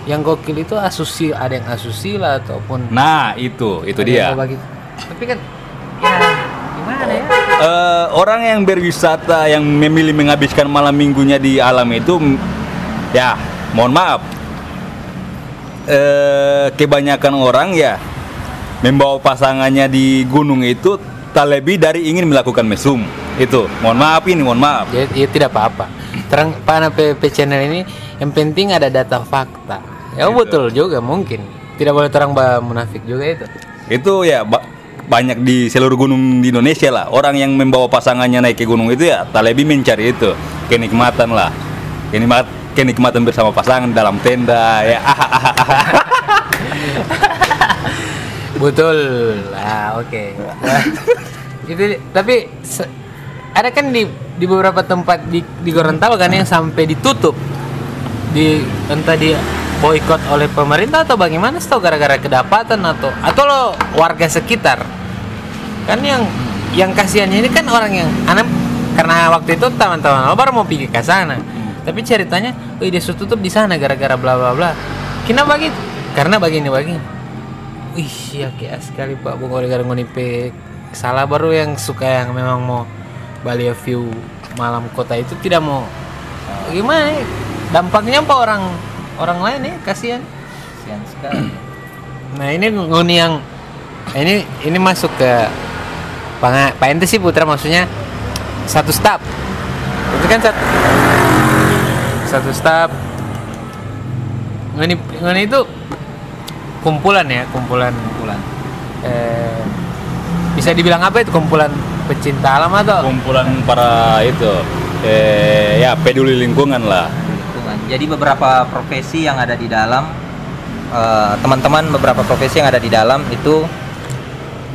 yang gokil itu asusi ada yang asusila ataupun Nah itu, itu dia. tapi kan Eh, orang yang berwisata yang memilih menghabiskan malam minggunya di alam itu, ya mohon maaf, eh, kebanyakan orang ya membawa pasangannya di gunung itu tak lebih dari ingin melakukan mesum. Itu, mohon maaf ini, mohon maaf. ya, ya tidak apa-apa terang pana PP channel ini yang penting ada data fakta ya Gitu. betul juga mungkin tidak boleh terang bah munafik juga itu itu ya banyak di seluruh gunung di Indonesia lah. Orang yang membawa pasangannya naik ke gunung itu ya tak lebih mencari itu kenikmatan lah. Kenikmat kenikmatan bersama pasangan dalam tenda ya. *laughs* Betul. Lah oke. *laughs* Itu tapi ada kan di di beberapa tempat di di Gorontalo kan yang sampai ditutup? Di entah di boykot oleh pemerintah atau bagaimana setahu gara-gara kedapatan atau atau lo warga sekitar? Kan yang yang kasihannya ini kan orang yang anak karena waktu itu teman-teman lo baru mau pergi ke sana. Tapi ceritanya oh dia tutup di sana gara-gara bla bla bla. Kenapa begitu karena begini begini. Wih ya kayak sekali pak. Bukan gara-gara ngonipe salah baru yang suka yang memang mau Bali view malam kota itu tidak mau. Gimana ya? dampaknya apa orang orang lain ya kasihan Kasihan sekali. Nah ini nguni yang ini ini masuk ke Pak ente sih putra maksudnya satu staf. Itu kan satu satu staf. Ngani ngani itu kumpulan ya, kumpulan Kumpulan. eh, bisa dibilang apa itu kumpulan pecinta alam atau kumpulan para itu eh ya peduli lingkungan lah. Jadi beberapa profesi yang ada di dalam eh, teman-teman beberapa profesi yang ada di dalam itu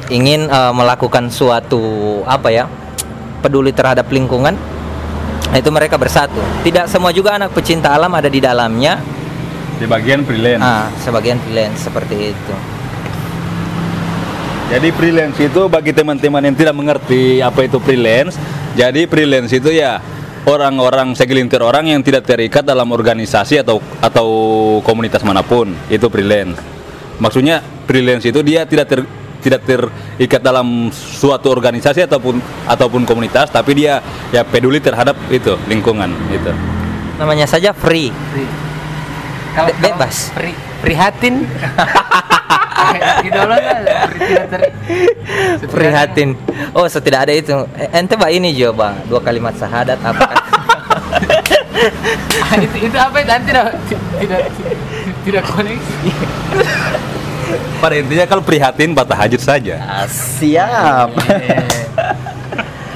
ingin eh, melakukan suatu apa ya peduli terhadap lingkungan Nah, itu mereka bersatu. Tidak semua juga anak pecinta alam ada di dalamnya. di bagian freelance Ah, sebagian freelance seperti itu. Jadi freelance itu bagi teman-teman yang tidak mengerti apa itu freelance, jadi freelance itu ya orang-orang segelintir orang yang tidak terikat dalam organisasi atau atau komunitas mana pun, itu freelance. Maksudnya freelance itu dia tidak ter, tidak terikat dalam suatu organisasi ataupun ataupun komunitas, tapi dia ya peduli terhadap itu lingkungan itu. Namanya saja free. Kalau- Be- bebas. pri- prihatin *laughs* gitu Prihatin. Oh, so tidak ada itu. Ente mbak ini coba dua kalimat syahadat apa? Ah, itu, itu apa itu Ah, tidak tidak tidak koneksi Pada intinya kalau prihatin patah hajat saja. Siap.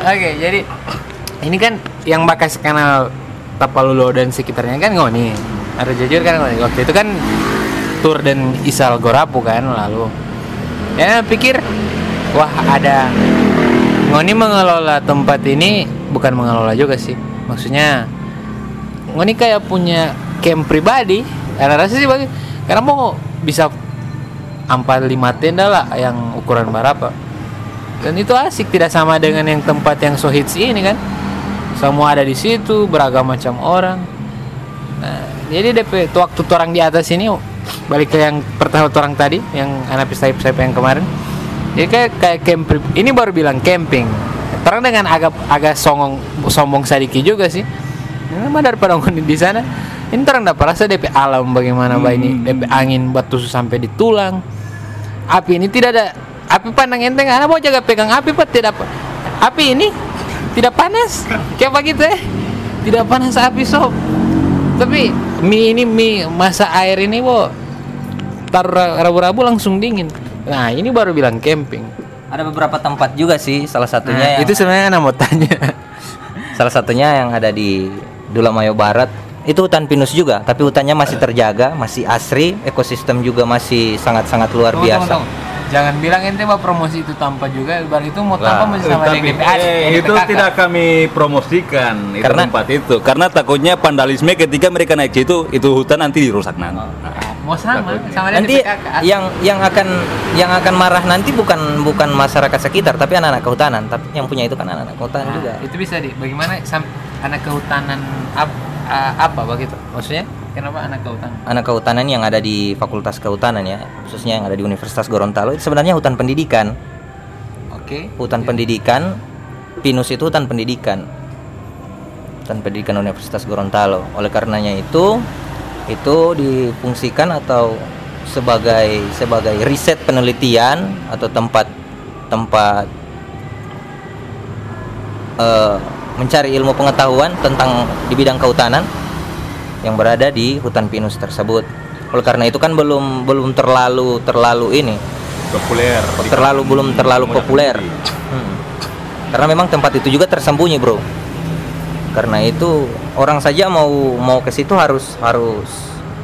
Oke, jadi ini kan yang bakas kanal Tapalulo dan sekitarnya kan ngoni. Ada jujur kan ngoni. Waktu itu kan tur dan Isal Gorapu kan lalu. Ya pikir wah ada ngoni mengelola tempat ini bukan mengelola juga sih. Maksudnya ngoni kayak punya camp pribadi. Karena rasa sih bagi. Karena mau bisa empat lima tenda lah yang ukuran berapa. Dan itu asik tidak sama dengan yang tempat yang so hits ini kan. Semua ada di situ beragam macam orang. Nah, jadi DP waktu orang di atas ini balik ke yang pertama orang tadi yang anak pista saya yang kemarin. Jadi kayak kayak camping ini baru bilang camping. Orang dengan agak agak songong sombong sedikit juga sih mah daripada ngomong di sana. Ini orang dapat rasa DP alam bagaimana bah ini. DP angin batu sampai di tulang. Api ini tidak ada api pandang enteng anak mau jaga pegang api pak tidak apa. Api ini tidak panas. Kayak begitu eh tidak panas api sob. Tapi mie ini mie masa air ini bo taruh rabu-rabu langsung dingin. Nah ini baru bilang camping. Ada beberapa tempat juga sih, salah satunya nah, yang itu sebenarnya anak mau tanya. *laughs* Salah satunya yang ada di Dulamayo Barat. Itu hutan pinus juga, tapi hutannya masih terjaga, masih asri, ekosistem juga masih sangat-sangat luar Tunggu, biasa. tunggu, tunggu. jangan bilang ente mau promosi itu tanpa juga baru itu mau tanpa masih sama tapi, DPA eh, itu tidak kami promosikan itu Karena- tempat itu karena takutnya vandalisme ketika mereka naik situ itu hutan nanti dirusak nanti. Nah, mau sama Takutnya. sama Nanti yang yang akan yang akan marah nanti bukan bukan masyarakat sekitar, tapi anak-anak kehutanan. Tapi yang punya itu kan anak-anak kehutanan Nah, juga. itu bisa di bagaimana sam- anak kehutanan ap- apa begitu maksudnya kenapa anak kehutanan Anak kehutanan yang ada di Fakultas Kehutanan ya, khususnya yang ada di Universitas Gorontalo itu sebenarnya hutan pendidikan. oke Hutan pendidikan Pinus itu hutan pendidikan. Hutan pendidikan Universitas Gorontalo. Oleh karenanya itu itu difungsikan atau sebagai sebagai riset penelitian atau tempat tempat eh, mencari ilmu pengetahuan tentang di bidang kehutanan yang berada di hutan pinus tersebut. Oleh karena itu kan belum belum terlalu terlalu ini populer. terlalu belum terlalu populer. Hmm. Karena memang tempat itu juga tersembunyi, Bro. Karena itu orang saja mau mau ke situ harus harus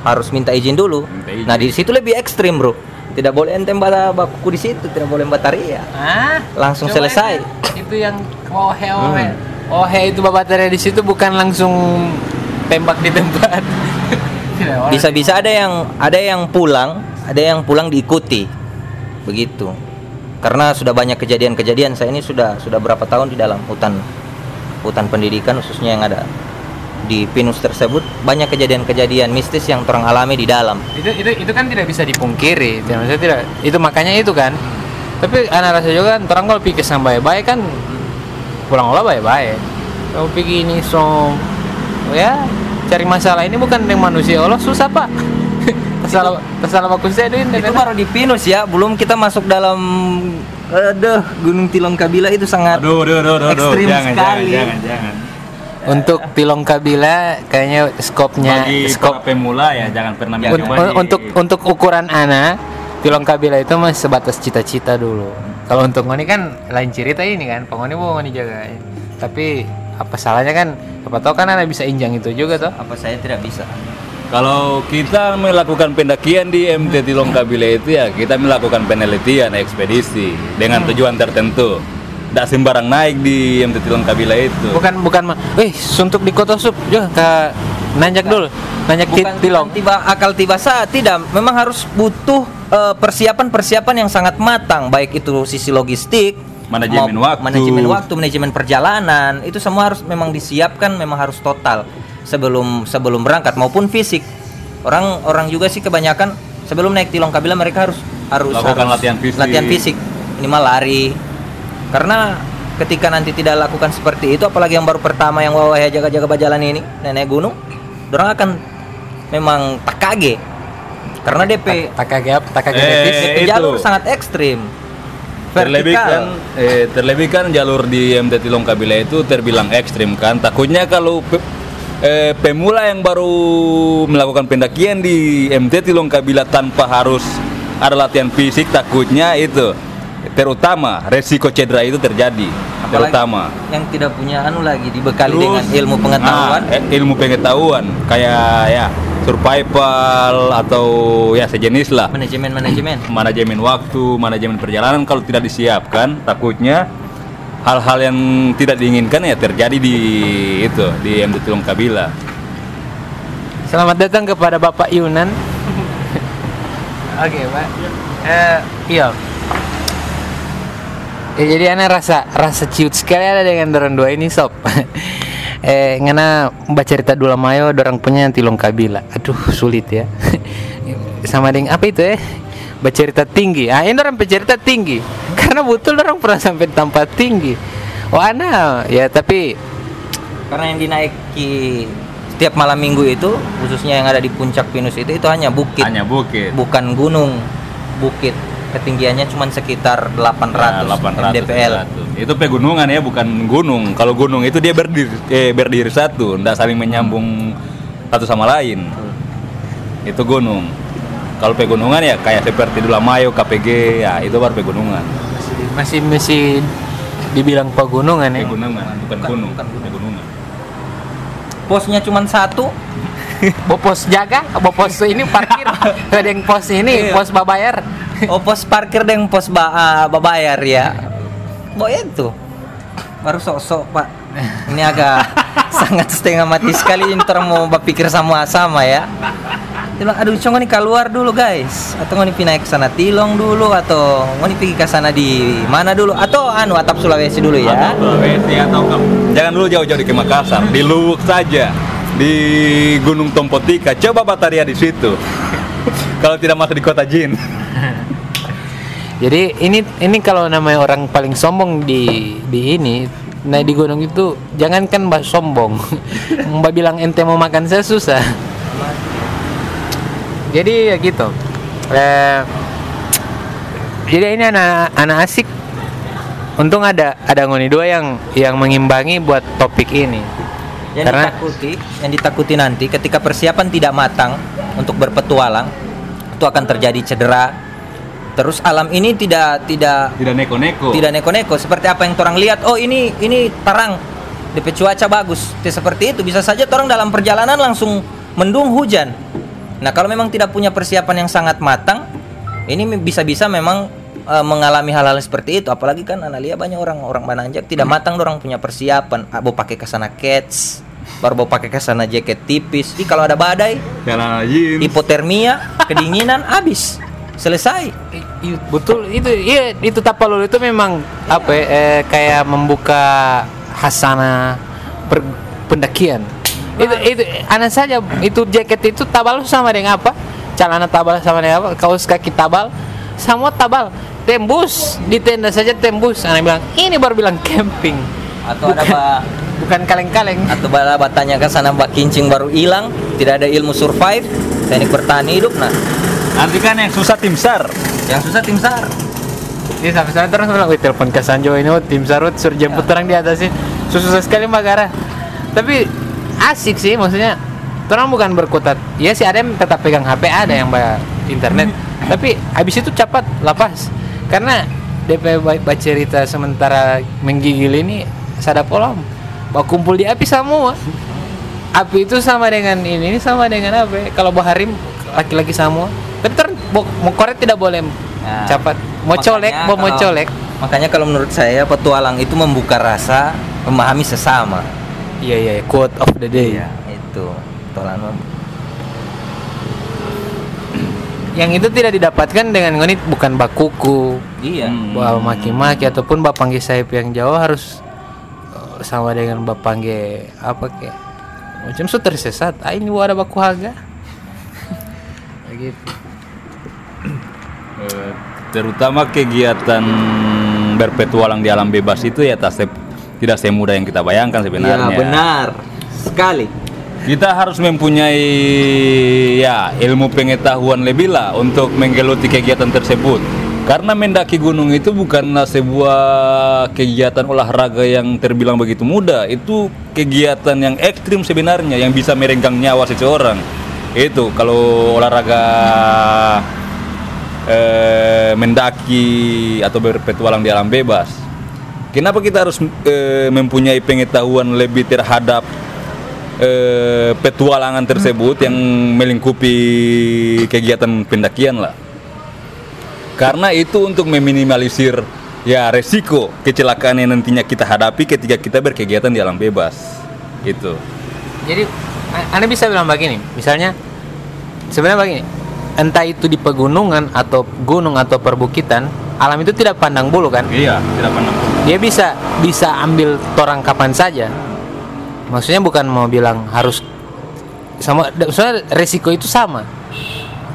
harus minta izin dulu. Minta izin. Nah, di situ lebih ekstrim, Bro. Tidak boleh ente bala bakuku di situ, tidak boleh bataria. ah Langsung coba selesai. itu, yang ohe ohe Hmm. ohe itu babatnya di situ bukan langsung tembak di tempat. *laughs* Bisa-bisa ada yang ada yang pulang, ada yang pulang diikuti. Begitu. Karena sudah banyak kejadian-kejadian. Saya ini sudah sudah berapa tahun di dalam hutan hutan pendidikan khususnya yang ada di Pinus tersebut banyak kejadian-kejadian mistis yang orang alami di dalam. itu itu itu kan tidak bisa dipungkiri tidak maksudnya tidak itu makanya itu kan tapi anak rasa juga kan orang kalau pikir sama baik-baik kan pulang olah baik-baik. Kalau pikir ini so ya cari masalah. Ini bukan dengan manusia Allah susah pak. Masalah masalah bagus saya itu Itu baru di Pinus ya, belum kita masuk dalam Aduh, Gunung Tilong Kabila itu sangat Aduh, aduh, aduh, aduh, aduh. Ekstrim jangan, sekali. jangan, jangan, jangan. Untuk Tilong Kabila kayaknya skopnya Bagi skop pemula ya jangan pernah un- mencoba. un- untuk untuk ukuran ana Tilong Kabila itu masih sebatas cita-cita dulu. Kalau untuk ngoni kan lain cerita ini kan, pengoni mau ngoni jaga. Tapi apa salahnya kan? Siapa tahu kan ana bisa injang itu juga toh. apa saya tidak bisa. Kalau kita melakukan pendakian di MT Tilong Kabila itu ya kita melakukan penelitian ekspedisi dengan Hmm. tujuan tertentu. Tidak sembarang naik di MT Tilong Kabila itu. Bukan bukan mah. Eh, suntuk di Kota Sup, jo ke nanjak dulu. Nanjak Bukan, Tilong. bukan tiba akal tiba saat tidak, memang harus butuh eh, persiapan-persiapan yang sangat matang, baik itu sisi logistik, Manajemen mau- waktu. manajemen waktu, manajemen perjalanan, itu semua harus memang disiapkan, memang harus total sebelum sebelum berangkat maupun fisik. Orang orang juga sih kebanyakan sebelum naik Tilong Kabila mereka harus harus Lakukan harus latihan fisik. latihan fisik, minimal lari. Karena ketika nanti tidak lakukan seperti itu, apalagi yang baru pertama yang wawa ya jaga-jaga berjalan ini, nenek gunung, orang akan memang tak kaget. Karena DP Tak kaget apa? Tak kaget Eh, Davis. DP itu. jalur sangat ekstrim. Terlebih Vertikal. kan, eh, terlebih kan jalur di MT Tilong Kabila itu terbilang ekstrim kan. Takutnya kalau pe- eh, pemula yang baru melakukan pendakian di MT Tilong Kabila tanpa harus ada latihan fisik, takutnya itu terutama resiko cedera itu terjadi. Apalagi terutama. yang tidak punya anu lagi dibekali Terus, dengan ilmu pengetahuan. nah, eh, ilmu pengetahuan kayak ya survival atau ya sejenis lah. Manajemen manajemen. *clears throat* manajemen waktu, manajemen perjalanan kalau tidak disiapkan takutnya hal-hal yang tidak diinginkan ya terjadi di itu di MT Tulung Kabila. Selamat datang kepada Bapak Yunan. *laughs* Oke, Pak. Eh, iya. Ya, jadi anak rasa rasa ciut sekali ada dengan dorong dua ini sob. *laughs* eh, ngana baca cerita dulu mayo dorong punya tilong kabila. Aduh, sulit ya. *laughs* Sama dengan apa itu eh? Baca cerita tinggi. Ah, ini orang bercerita tinggi. *laughs* Karena betul orang pernah sampai tempat tinggi. Oh, anak ya tapi Karena yang dinaiki setiap malam minggu itu khususnya yang ada di puncak Pinus itu itu hanya bukit, Hanya bukit. bukan gunung. Bukit. Ketinggiannya cuma sekitar 800, Nah, 800 mdpl. Itu pegunungan ya, bukan gunung. Kalau gunung itu dia berdiri eh, berdiri satu, tidak saling menyambung satu sama lain. Itu gunung. Kalau pegunungan ya kayak seperti Dulamayo, KPG, ya itu baru pegunungan. masih masih dibilang pegunungan ya. Pegunungan, bukan Bukan, gunung, bukan gunung. pegunungan. Posnya cuma satu, Bopos jaga, bopos ini parkir. *laughs* Ada yang pos ini, Iya. pos babayar. oh pos parkir dan pos ba ah, babayar ya. Boy itu. Baru sok-sok pak. Ini agak *laughs* sangat setengah mati sekali ini orang mau berpikir sama-sama ya. Dia bilang, aduh cong nih keluar dulu guys Atau nih pindah ke sana Tilong dulu Atau nih pergi ke sana di mana dulu Atau anu atap Sulawesi dulu ya Sulawesi atau ke- jangan dulu jauh-jauh di Makassar, di Luwuk saja, di Gunung Tompotika. Coba Bataria di situ. *laughs* Kalau tidak masuk di kota Jin. *laughs* Jadi ini ini kalau namanya orang paling sombong di di ini naik di gunung itu jangankan mbak sombong, *laughs* mbak bilang ente mau makan saya susah. Jadi ya gitu. Eh, jadi ini anak anak asik. Untung ada ada ngoni dua yang yang mengimbangi buat topik ini. Yang Karena- ditakuti Yang ditakuti nanti Ketika persiapan tidak matang Untuk berpetualang Itu akan terjadi cedera. Terus alam ini tidak Tidak Tidak neko-neko. tidak neko-neko. Seperti apa yang orang lihat oh ini ini terang. DP cuaca bagus. Tidak seperti itu bisa saja orang dalam perjalanan langsung mendung hujan. Nah kalau memang tidak punya persiapan yang sangat matang ini bisa-bisa memang eh, mengalami hal-hal seperti itu. Apalagi kan analia banyak orang orang Bananjak tidak matang orang punya persiapan. Mau pakai ke sana cats baru mau pakai ke sana jaket tipis. Ih, kalau ada badai Celana jeans. hipotermia kedinginan *laughs* habis. Selesai. Betul itu iya itu tapalul itu memang apa ya, eh, kayak membuka hasana per- pendakian. Itu itu anak saja itu jaket itu tabal sama dengan apa? Celana tabal sama dengan apa? Kaos kaki tabal. Semua tabal. Tembus di tenda saja tembus. Anak bilang ini baru bilang camping. Atau ada bukan, ba- bukan kaleng-kaleng atau bala batanya ke sana mbak kincing baru hilang tidak ada ilmu survive teknik bertahan hidup nah Nanti kan yang susah tim SAR. yang susah tim sar Ini sampai sana terus bilang, wih telepon ke Sanjo ini, oh, tim Sarut suruh jemput orang di atas sih. Susah sekali Mbak Gara. Tapi asik sih, maksudnya. Orang bukan berkutat. Iya sih ada yang tetap pegang HP, ada yang bayar internet. Tapi habis itu cepat lepas. Karena DP baca cerita sementara menggigil ini sada polam. Bawa kumpul di api semua. Api itu sama dengan ini, ini sama dengan apa? ya? Kalau baharim laki-laki semua. Tapi ter korek tidak boleh Nah, cepat. Mau colek, mau mau colek. Makanya kalau menurut saya petualang itu membuka rasa, memahami sesama. Iya iya, iya. quote of the day. itu. Petualang Yang itu tidak didapatkan dengan ngonit bukan bakuku, Iya. Hmm. bawa maki-maki ataupun bapangge sayap yang jauh harus sama dengan bapangge apa ke macam su tersesat ah ini ada baku harga *laughs* gitu Eh, terutama kegiatan berpetualang di alam bebas itu ya tak tidak semudah yang kita bayangkan sebenarnya. Iya, benar sekali. Kita harus mempunyai ya ilmu pengetahuan lebih lah untuk menggeluti kegiatan tersebut. Karena mendaki gunung itu bukanlah sebuah kegiatan olahraga yang terbilang begitu mudah. Itu kegiatan yang ekstrim sebenarnya yang bisa merenggang nyawa seseorang. Itu kalau olahraga eh, mendaki atau berpetualang di alam bebas. Kenapa kita harus eh, mempunyai pengetahuan lebih terhadap eh, petualangan tersebut yang melingkupi kegiatan pendakian lah? Karena itu untuk meminimalisir ya resiko kecelakaan yang nantinya kita hadapi ketika kita berkegiatan di alam bebas. Gitu. jadi anda bisa bilang begini misalnya sebenarnya begini entah itu di pegunungan atau gunung atau perbukitan alam itu tidak pandang bulu kan Iya, tidak pandang bulu. dia bisa bisa ambil torang kapan saja maksudnya bukan mau bilang harus sama soalnya resiko itu sama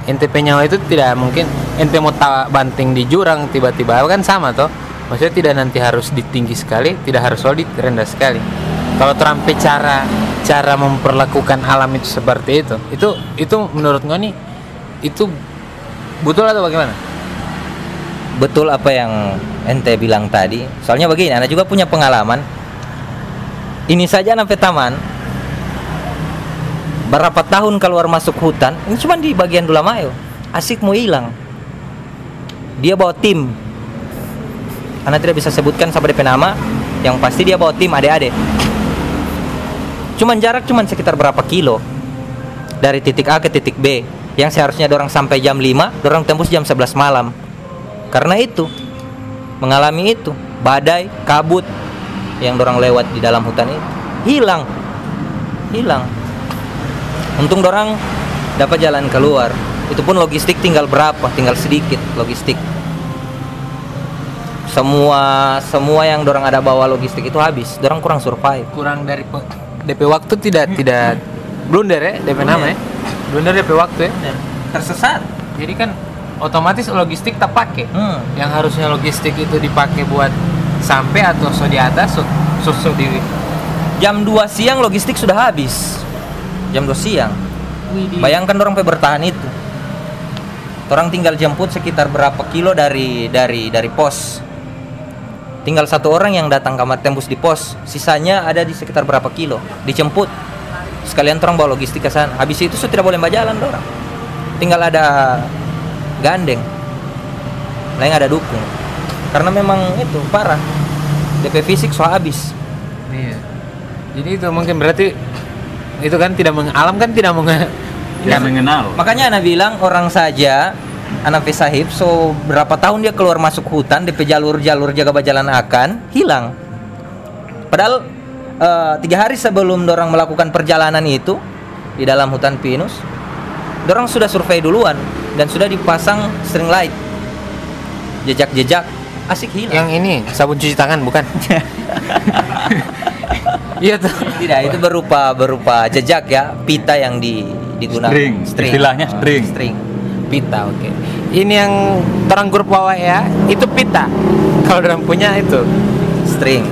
ente penyawa itu tidak mungkin ente mau banting di jurang tiba-tiba kan sama toh maksudnya tidak nanti harus ditinggi sekali tidak harus solid rendah sekali kalau terampe cara cara memperlakukan alam itu seperti itu itu itu menurut ngoni itu betul atau bagaimana Betul apa yang ente bilang tadi. Soalnya begini, Anda juga punya pengalaman. Ini saja anak taman. Berapa tahun keluar masuk hutan? Ini cuma di bagian Dulamayo. Asik mau hilang. Dia bawa tim. Anda tidak bisa sebutkan sampai DP nama. Yang pasti dia bawa tim adik-adik. Cuman jarak cuman sekitar berapa kilo dari titik A ke titik B. Yang seharusnya dorang sampai jam 5, dorang tembus jam 11 malam. Karena itu mengalami itu badai, kabut yang dorang lewat di dalam hutan itu hilang, hilang. Untung dorang dapat jalan keluar. Itu pun logistik tinggal berapa? Tinggal sedikit logistik. Semua semua yang dorang ada bawa logistik itu habis. Dorang kurang survive. kurang dari DP waktu tidak tidak blunder ya DP nama ya blunder DP waktu ya Tersesat. jadi kan otomatis logistik tak pakai Hmm. yang harusnya logistik itu dipakai buat sampai atau so di atas so, so, so di Jam 2 siang logistik sudah habis. Jam 2 siang. Bayangkan orang pe bertahan itu. Orang tinggal jemput sekitar berapa kilo dari dari dari pos. Tinggal satu orang yang datang kamar tembus di pos. Sisanya ada di sekitar berapa kilo. Dijemput. Sekalian orang bawa logistik ke sana. Habis itu sudah tidak boleh berjalan orang. Tinggal ada gandeng. Lain ada dukung. Karena memang itu parah. DP fisik so habis. iya jadi itu mungkin berarti itu kan tidak meng, alam kan tidak meng Tidak mengenal. Makanya anak bilang orang saja anak pesahib so berapa tahun dia keluar masuk hutan DP jalur-jalur jaga berjalan akan hilang. Padahal eh, tiga hari sebelum dorang melakukan perjalanan itu di dalam hutan pinus, dorang sudah survei duluan dan sudah dipasang string light, jejak-jejak asik hilang. yang ini sabun cuci tangan bukan *laughs* iya tuh Tidak, itu berupa berupa jejak ya, pita yang di digunakan. String, istilahnya Oh, string. string. pita oke ini yang terang grup bawah ya itu pita kalau dalam punya itu string.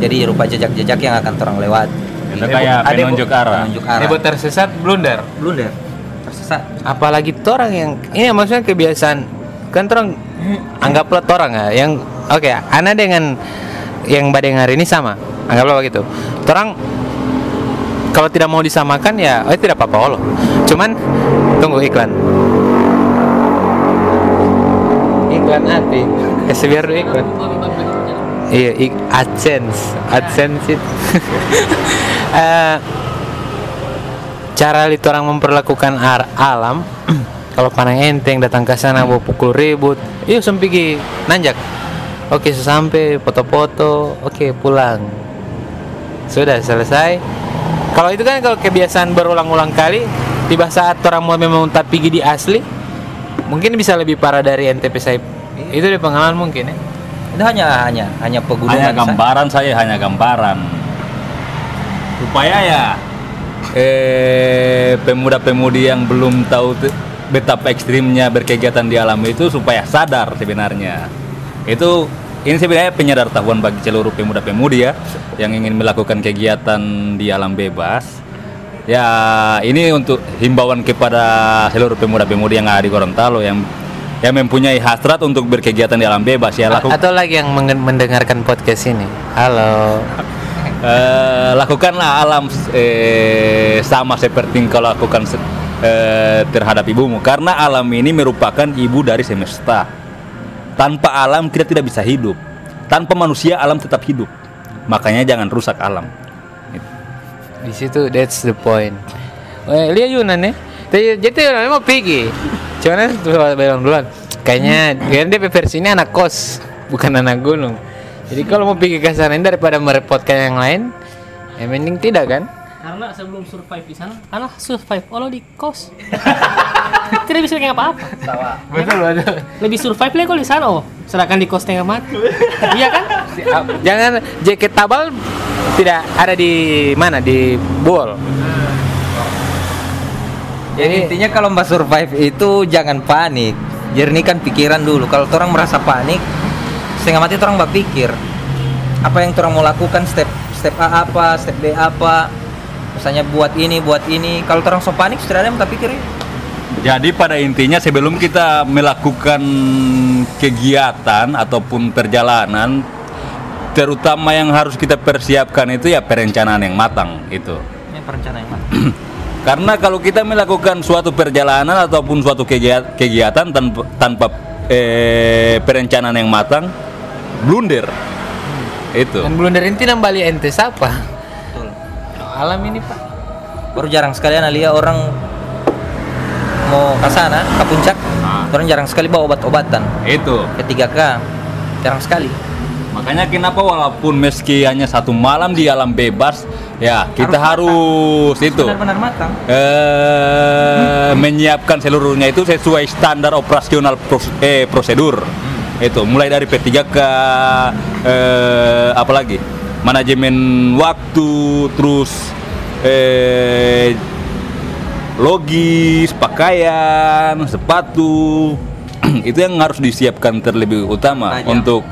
Jadi rupa jejak-jejak yang akan orang lewat. Itu kayak Ada- penunjuk arah. Penunjuk arah. Heboh tersesat blunder Blunder. Tersesat. apalagi orang yang ini maksudnya kebiasaan kan orang anggaplah orang ya yang oke ana dengan yang badengar ini sama anggaplah begitu orang kalau tidak mau disamakan ya oh tidak apa-apa Allah cuman tunggu iklan. Iklan hati kasih dulu iklan. Iya ik AdSense. AdSense itu. *laughs* Eh, cara itu orang memperlakukan ar- alam *clears throat* kalau panang enteng datang ke sana bawa pukul ribut iya sempigi nanjak. Oke sampai foto-foto. Oke pulang sudah selesai. Kalau itu kan kalau kebiasaan berulang-ulang kali tiba saat orang mau memang tak pergi di asli mungkin bisa lebih parah dari NTP saya. Itu di pengalaman mungkin ya? Itu hanya hanya hanya pegunungan. hanya gambaran saya hanya gambaran. Supaya ya eh pemuda-pemudi yang belum tahu betapa ekstrimnya berkegiatan di alam itu supaya sadar sebenarnya. Itu ini sebenarnya penyadar tahuan bagi seluruh pemuda-pemudi ya yang ingin melakukan kegiatan di alam bebas. Ya ini untuk himbauan kepada seluruh pemuda-pemudi yang ada di Gorontalo yang yang mempunyai hasrat untuk berkegiatan di alam bebas ya lakukan atau lagi yang mendengarkan podcast ini. Halo. Eh, lakukanlah alam eh, sama seperti kau lakukan eh, terhadap ibumu karena alam ini merupakan ibu dari semesta tanpa alam kita tidak bisa hidup. Tanpa manusia alam tetap hidup. Makanya jangan rusak alam. Di situ that's the point. Eh, lihat Yunan ya jadi Yunan mau pergi. Cuman tuh bilang duluan. Kayaknya dia versi ini anak kos bukan anak gunung. Jadi kalau mau pergi ke sana daripada merepotkan yang lain ya mending tidak kan Karena sebelum survive di sana, karena survive Allah di kos. Tidak bisa bikin apa-apa. betul betul Lebih survive lah kalau di sana, oh. Sedangkan di kos tengah mati. *laughs* iya kan? jangan jaket tabal tidak ada di mana di bol Jadi intinya kalau mbak survive itu jangan panik. Jernihkan pikiran dulu. Kalau orang merasa panik, setengah mati orang mbak pikir apa yang orang mau lakukan step step A apa, step B apa. Misalnya buat ini, buat ini. Kalau orang so panik, sudah ada yang tak pikir. ya. jadi pada intinya sebelum kita melakukan kegiatan ataupun perjalanan terutama yang harus kita persiapkan itu ya perencanaan yang matang itu Ini perencanaan yang mana? *clears throat* Karena kalau kita melakukan suatu perjalanan ataupun suatu kegia- kegiatan tanpa, tanpa eh, perencanaan yang matang, blunder. Itu. dan blunder ini nambali ente siapa. Alam ini pak Baru jarang sekali anak lihat orang mau ke sana, ke puncak. Ah. Orang jarang sekali bawa obat-obatan. Itu. Ketiga K, jarang sekali. Makanya kenapa walaupun meski hanya satu malam di alam bebas, ya kita harus, itu Benar-benar matang. eh, menyiapkan seluruhnya itu sesuai standar operasional pros- eh, prosedur. Itu mulai dari P3K eh, apalagi manajemen waktu terus eh, logis, pakaian, sepatu *clears throat* itu yang harus disiapkan terlebih utama Tajam. untuk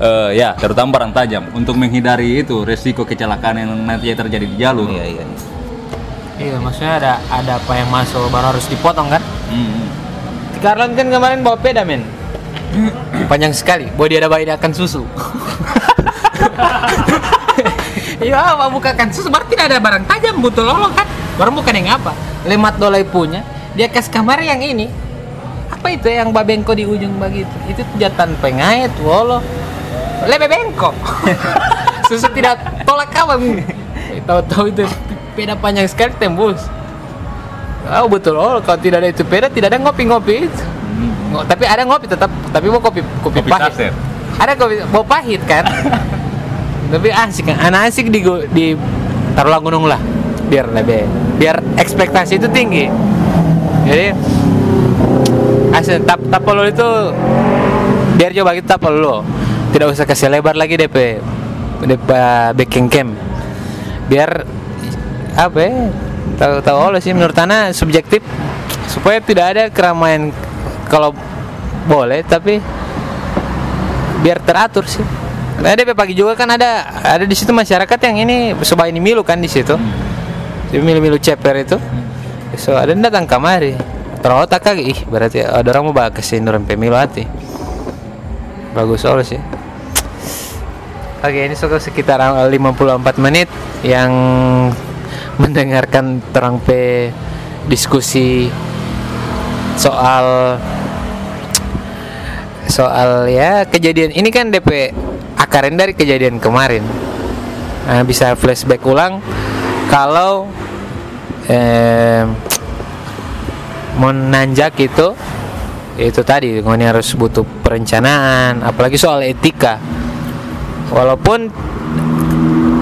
eh, ya terutama barang tajam untuk menghindari itu resiko kecelakaan yang nanti terjadi di jalur. Iya, iya. iya maksudnya ada ada apa yang masuk baru harus dipotong kan Hmm. Karlan kan kemarin bawa peda men panjang sekali bawa dia ada bayi akan susu *laughs* *laughs* iya apa bukakan susu berarti tidak ada barang tajam butuh lolong kan? Baru bukan yang apa? Lemat dolai punya. Dia kas kamar yang ini. Apa itu yang babengko di ujung begitu? Itu jatan pengait wolo. Lebe bengkok *laughs* susu tidak tolak kawan. Tahu-tahu itu peda panjang sekali tembus. Oh betul, oh kalau tidak ada itu peda tidak ada ngopi-ngopi. Itu. Ngo- tapi ada ngopi tetap, tapi mau kopi kopi, Kopi pahit. Ada kopi mau pahit kan. *laughs* tapi asik kan, anak asik di di taruhlah gunung lah, biar lebih, biar ekspektasi itu tinggi. Jadi asik tap tapol itu biar coba kita tapol lo, tidak usah kasih lebar lagi DP DP backing camp, biar apa ya tahu tahu oleh sih menurut Ana subjektif. Supaya tidak ada keramaian kalau boleh tapi biar teratur sih nah DP pagi juga kan ada ada di situ masyarakat yang ini sobat ini milu kan di situ. Jadi milu-milu ceper itu. So ada yang datang kamari. Terotak kali ih berarti ada orang mau bahas kesinduran pemilu hati. Bagus soal sih. Oke ini sudah sekitar uh, 54 menit yang mendengarkan terang pe diskusi soal soal ya kejadian. Ini kan DP akarin dari kejadian kemarin. Nah, bisa flashback ulang kalau eh, mau nanjak itu itu tadi ini harus butuh perencanaan apalagi soal etika. Walaupun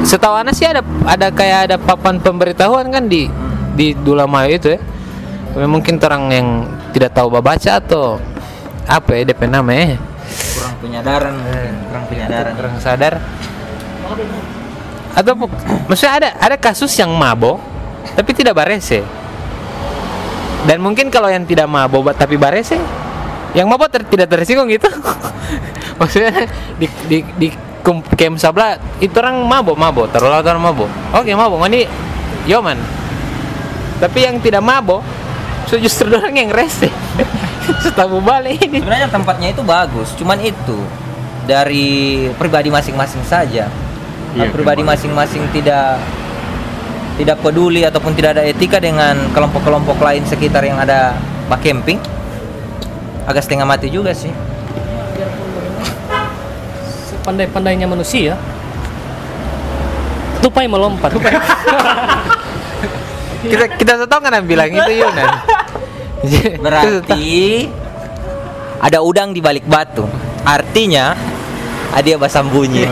setahu Ana sih ada ada kayak ada papan pemberitahuan kan di di Dulamayo itu ya. Mungkin orang yang tidak tahu baca atau apa ya DP nama ya penyadaran mungkin kurang penyadaran kurang sadar. Atau maksudnya ada ada kasus yang mabok tapi tidak barese. Dan mungkin kalau yang tidak mabok tapi barese yang mabok ter- tidak tersinggung gitu *laughs* maksudnya di di di kem sabla itu orang mabok mabok terlalu orang mabok. Oke mabok ini yoman tapi yang tidak mabok so justru *laughs* orang yang rese *laughs* setahu balik ini. Sebenarnya tempatnya itu bagus cuman itu dari pribadi masing-masing saja. Iya, pribadi masing-masing tidak tidak peduli ataupun tidak ada etika dengan kelompok-kelompok lain sekitar yang ada pak camping agak setengah mati juga sih. Sepandai-pandainya manusia, tupai melompat. *laughs* kita kita tahu kan yang bilang itu Yunan *laughs* *laughs* berarti ada udang di balik batu. Artinya ada dia basambunyi *laughs*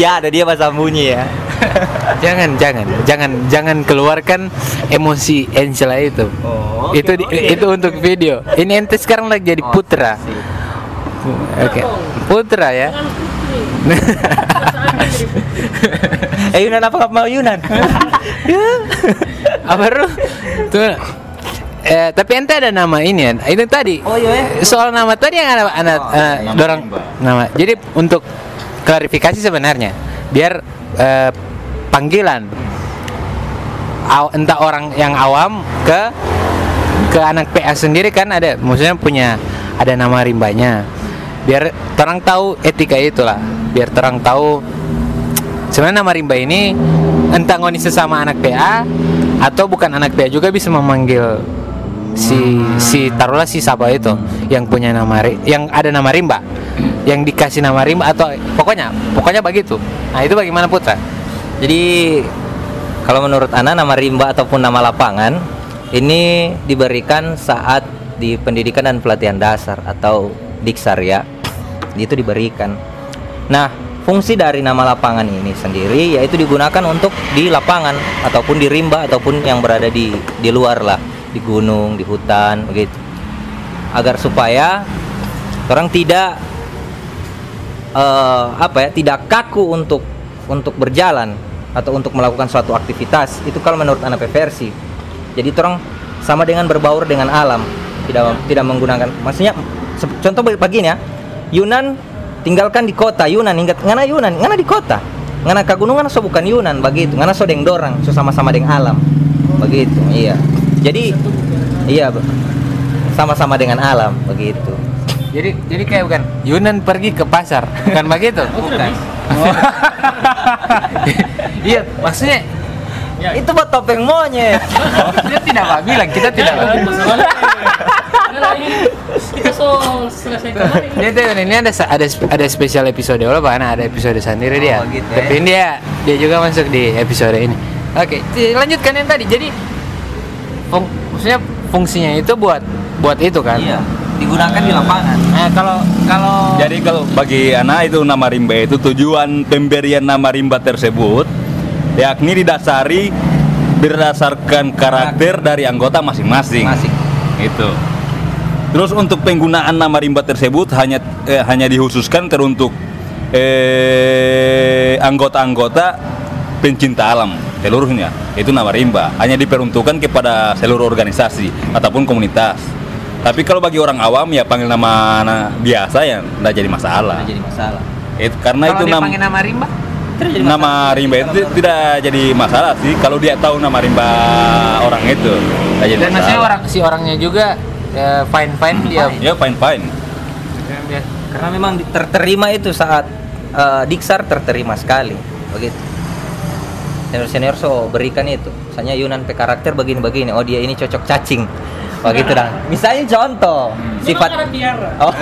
ya ada dia basambunyi ya. Jangan jangan jangan jangan keluarkan emosi Angela itu. Oh itu di- itu untuk video. Ini ente sekarang lagi jadi putra. Oke. Putra ya. Eh Yunan apa mau Yunan *laughs* apa lu tuh. Eh, tapi ente ada nama ini ya itu tadi. Oh iya soal nama tadi yang ada anak Oh, eh, nama Rimba. nama. Jadi untuk klarifikasi sebenarnya biar eh, panggilan aw- entah orang yang awam ke ke anak PA sendiri kan ada maksudnya punya ada nama rimbanya. Biar terang tahu etika itulah. Biar terang tahu sebenarnya nama rimba ini entah ngoni sesama anak PA atau bukan anak PA juga bisa memanggil si si taruhlah si siapa itu yang punya nama yang ada nama rimba yang dikasih nama rimba atau pokoknya pokoknya begitu nah itu bagaimana putra Jadi kalau menurut Ana nama rimba ataupun nama lapangan ini diberikan saat di pendidikan dan pelatihan dasar atau diksar ya. Itu diberikan. Nah, fungsi dari nama lapangan ini sendiri yaitu digunakan untuk di lapangan ataupun di rimba ataupun yang berada di di luar lah, di gunung, di hutan begitu. Agar supaya orang tidak eh, apa ya tidak kaku untuk untuk berjalan atau untuk melakukan suatu aktivitas. Itu kalau menurut anak versi jadi orang sama dengan berbaur dengan alam tidak tidak menggunakan maksudnya contoh begini ya. Yunan tinggalkan di kota Yunan ingat ngana Yunan ngana di kota? Ngana kagunungan so bukan Yunan begitu. Ngana so deng dorang so sama-sama dengan alam begitu iya. Jadi iya sama-sama dengan alam begitu. Jadi jadi kayak bukan Yunan pergi ke pasar *laughs* bukan begitu? *laughs* Bukan. iya maksudnya Ya, itu buat topeng monyet. Kita tidak bilang kita tidak *laughs* Karena ini kita selesai kemarin. Dia tuh ini ada ada ada spesial episode Allah bahkan ada episode sendiri dia. Oh, gitu ya. Tapi ini dia dia juga masuk di episode ini. Oke, lanjutkan yang tadi. Jadi fung, maksudnya fungsinya itu buat buat itu kan. iya digunakan di lapangan Nah, kalau kalau Jadi kalau bagi anak itu nama rimba itu tujuan pemberian nama rimba tersebut yakni didasari berdasarkan karakter dari anggota masing-masing. masing Itu. Terus untuk penggunaan nama rimba tersebut hanya eh, hanya dikhususkan teruntuk eh, anggota-anggota pencinta alam seluruhnya. Itu nama rimba. Hanya diperuntukkan kepada seluruh organisasi ataupun komunitas. Tapi kalau bagi orang awam ya panggil nama na- biasa ya tidak jadi masalah. Nggak jadi masalah Itu karena kalau itu nam nama rimba Tidak jadi nama rimba itu ti- tidak jadi masalah sih kalau dia tahu nama rimba orang itu. Tidak jadi Dan maksudnya masalah. orang si orangnya juga fine fine dia. Ya fine fine. Karena memang terterima itu saat eh, Diksar terterima sekali, begitu. Senior senior so berikan itu. Misalnya Yunan pe karakter begini-begini. Oh dia ini cocok cacing, begitu *laughs* dah. Misalnya contoh sifat. *laughs* Oh. *laughs*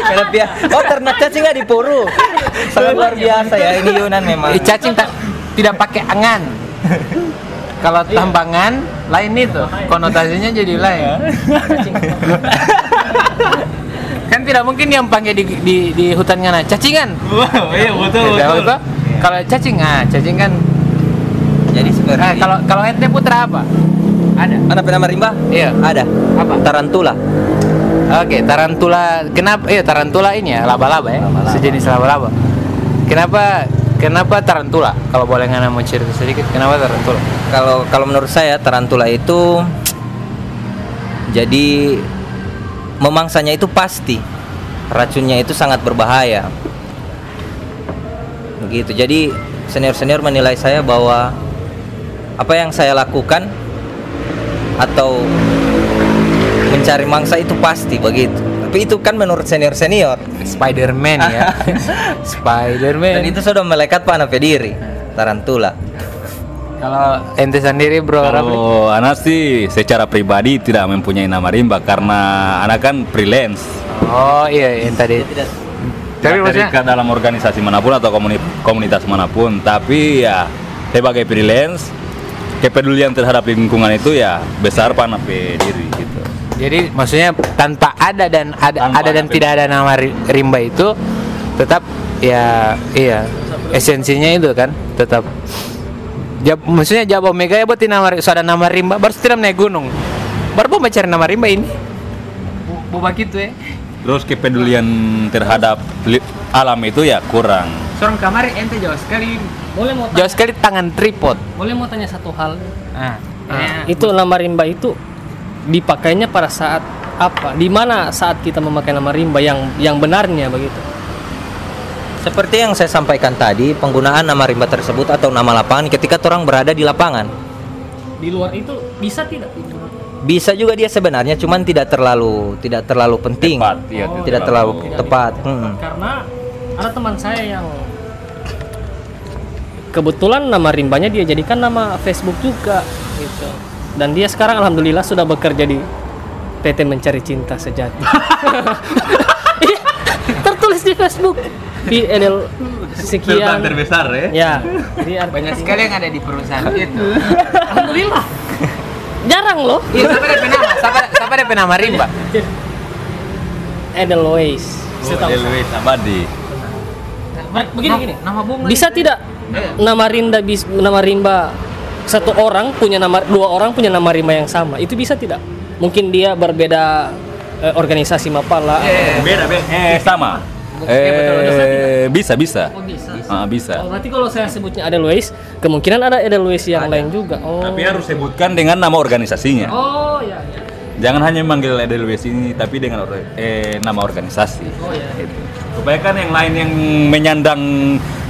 Karena biar oh ternak cacing nggak di Puru. Sangat luar biasa ya ini Yunan memang. Cacing tak tidak pakai angan. Kalau tambangan lain itu konotasinya jadi lain. kan tidak mungkin yang panggil di di, di hutan ngana cacingan. Iya betul Tidak, betul. Kalau cacing ah cacing kan. Jadi seperti Nah, kalau kalau ente putra apa? Ada. Anda pernah merimba? Iya. Ada. Apa? Tarantula. Oke, tarantula. Kenapa? Iya, tarantula ini ya, laba-laba ya. Laba-laba. Sejenis laba-laba. Kenapa? Kenapa tarantula? Kalau boleh ngana mau cerita sedikit, kenapa tarantula? Kalau kalau menurut saya tarantula itu jadi memangsanya itu pasti racunnya itu sangat berbahaya. Begitu. Jadi senior-senior menilai saya bahwa apa yang saya lakukan atau mencari mangsa itu pasti begitu. Tapi itu kan menurut senior-senior. Spider-Man ya. *laughs* Spider-Man. Dan itu sudah melekat pada diri. Tarantula. Kalau ente sendiri bro? Kalau anak sih secara pribadi tidak mempunyai nama rimba karena anak kan freelance. Oh iya, yang tadi. Tidak Tapi Tidak maksudnya terikat dalam organisasi mana pun atau komuni- komunitas mana pun, tapi ya sebagai freelance kepedulian terhadap lingkungan itu ya besar pada diri gitu. Jadi maksudnya tanpa ada dan ada Tanpa ada dan ada. tidak ada nama ri- rimba itu tetap ya iya esensinya itu kan tetap. Jab, maksudnya Jabo Mega ya buat nama ri- so ada nama rimba baru tidak naik gunung. Baru mau mencari nama rimba ini. Boba gitu ya Terus kepedulian terhadap alam itu ya kurang. seorang kamar ente jauh sekali. Boleh mau jauh sekali tangan tripod. Boleh mau tanya satu hal. ah, Nah, itu nama rimba itu dipakainya pada saat apa? Di mana saat kita memakai nama rimba yang yang benarnya begitu? Seperti yang saya sampaikan tadi, penggunaan nama rimba tersebut atau nama lapangan ketika orang berada di lapangan. Di luar itu bisa tidak? Bisa juga dia sebenarnya cuman tidak terlalu tidak terlalu penting. Tepat, iya, Oh, tidak terlalu tepat. Hmm. Karena ada teman saya yang kebetulan nama rimbanya dia jadikan nama Facebook juga gitu. Dan dia sekarang alhamdulillah sudah bekerja di PT Mencari Cinta Sejati. *laughs* Iya, tertulis di Facebook. Di edel sekian. Terbesar ya. ya jadi banyak sekali yang ada di perusahaan itu. Alhamdulillah. Jarang loh. Iya siapa ada nama siapa siapa ada nama rimba Edelweiss. Saya. Luis Abadi. Ba- begini gini. nama bunga bisa tidak nama rimba bis nama rimba satu orang punya nama dua orang punya nama rimba yang sama itu bisa tidak mungkin dia berbeda eh, organisasi mapala Beda, beda. Eh, sama. Iya, betul, Eh, bisa, bisa. oh bisa Ah, bisa. Oh, berarti kalau saya sebutnya Edelweiss kemungkinan ada Edelweiss yang lain juga oh Tapi harus sebutkan dengan nama organisasinya. oh ya, ya. Jangan hanya manggil Edelweiss ini, tapi dengan or- eh, nama organisasi. oh ya Gitu. Supaya kan yang lain yang menyandang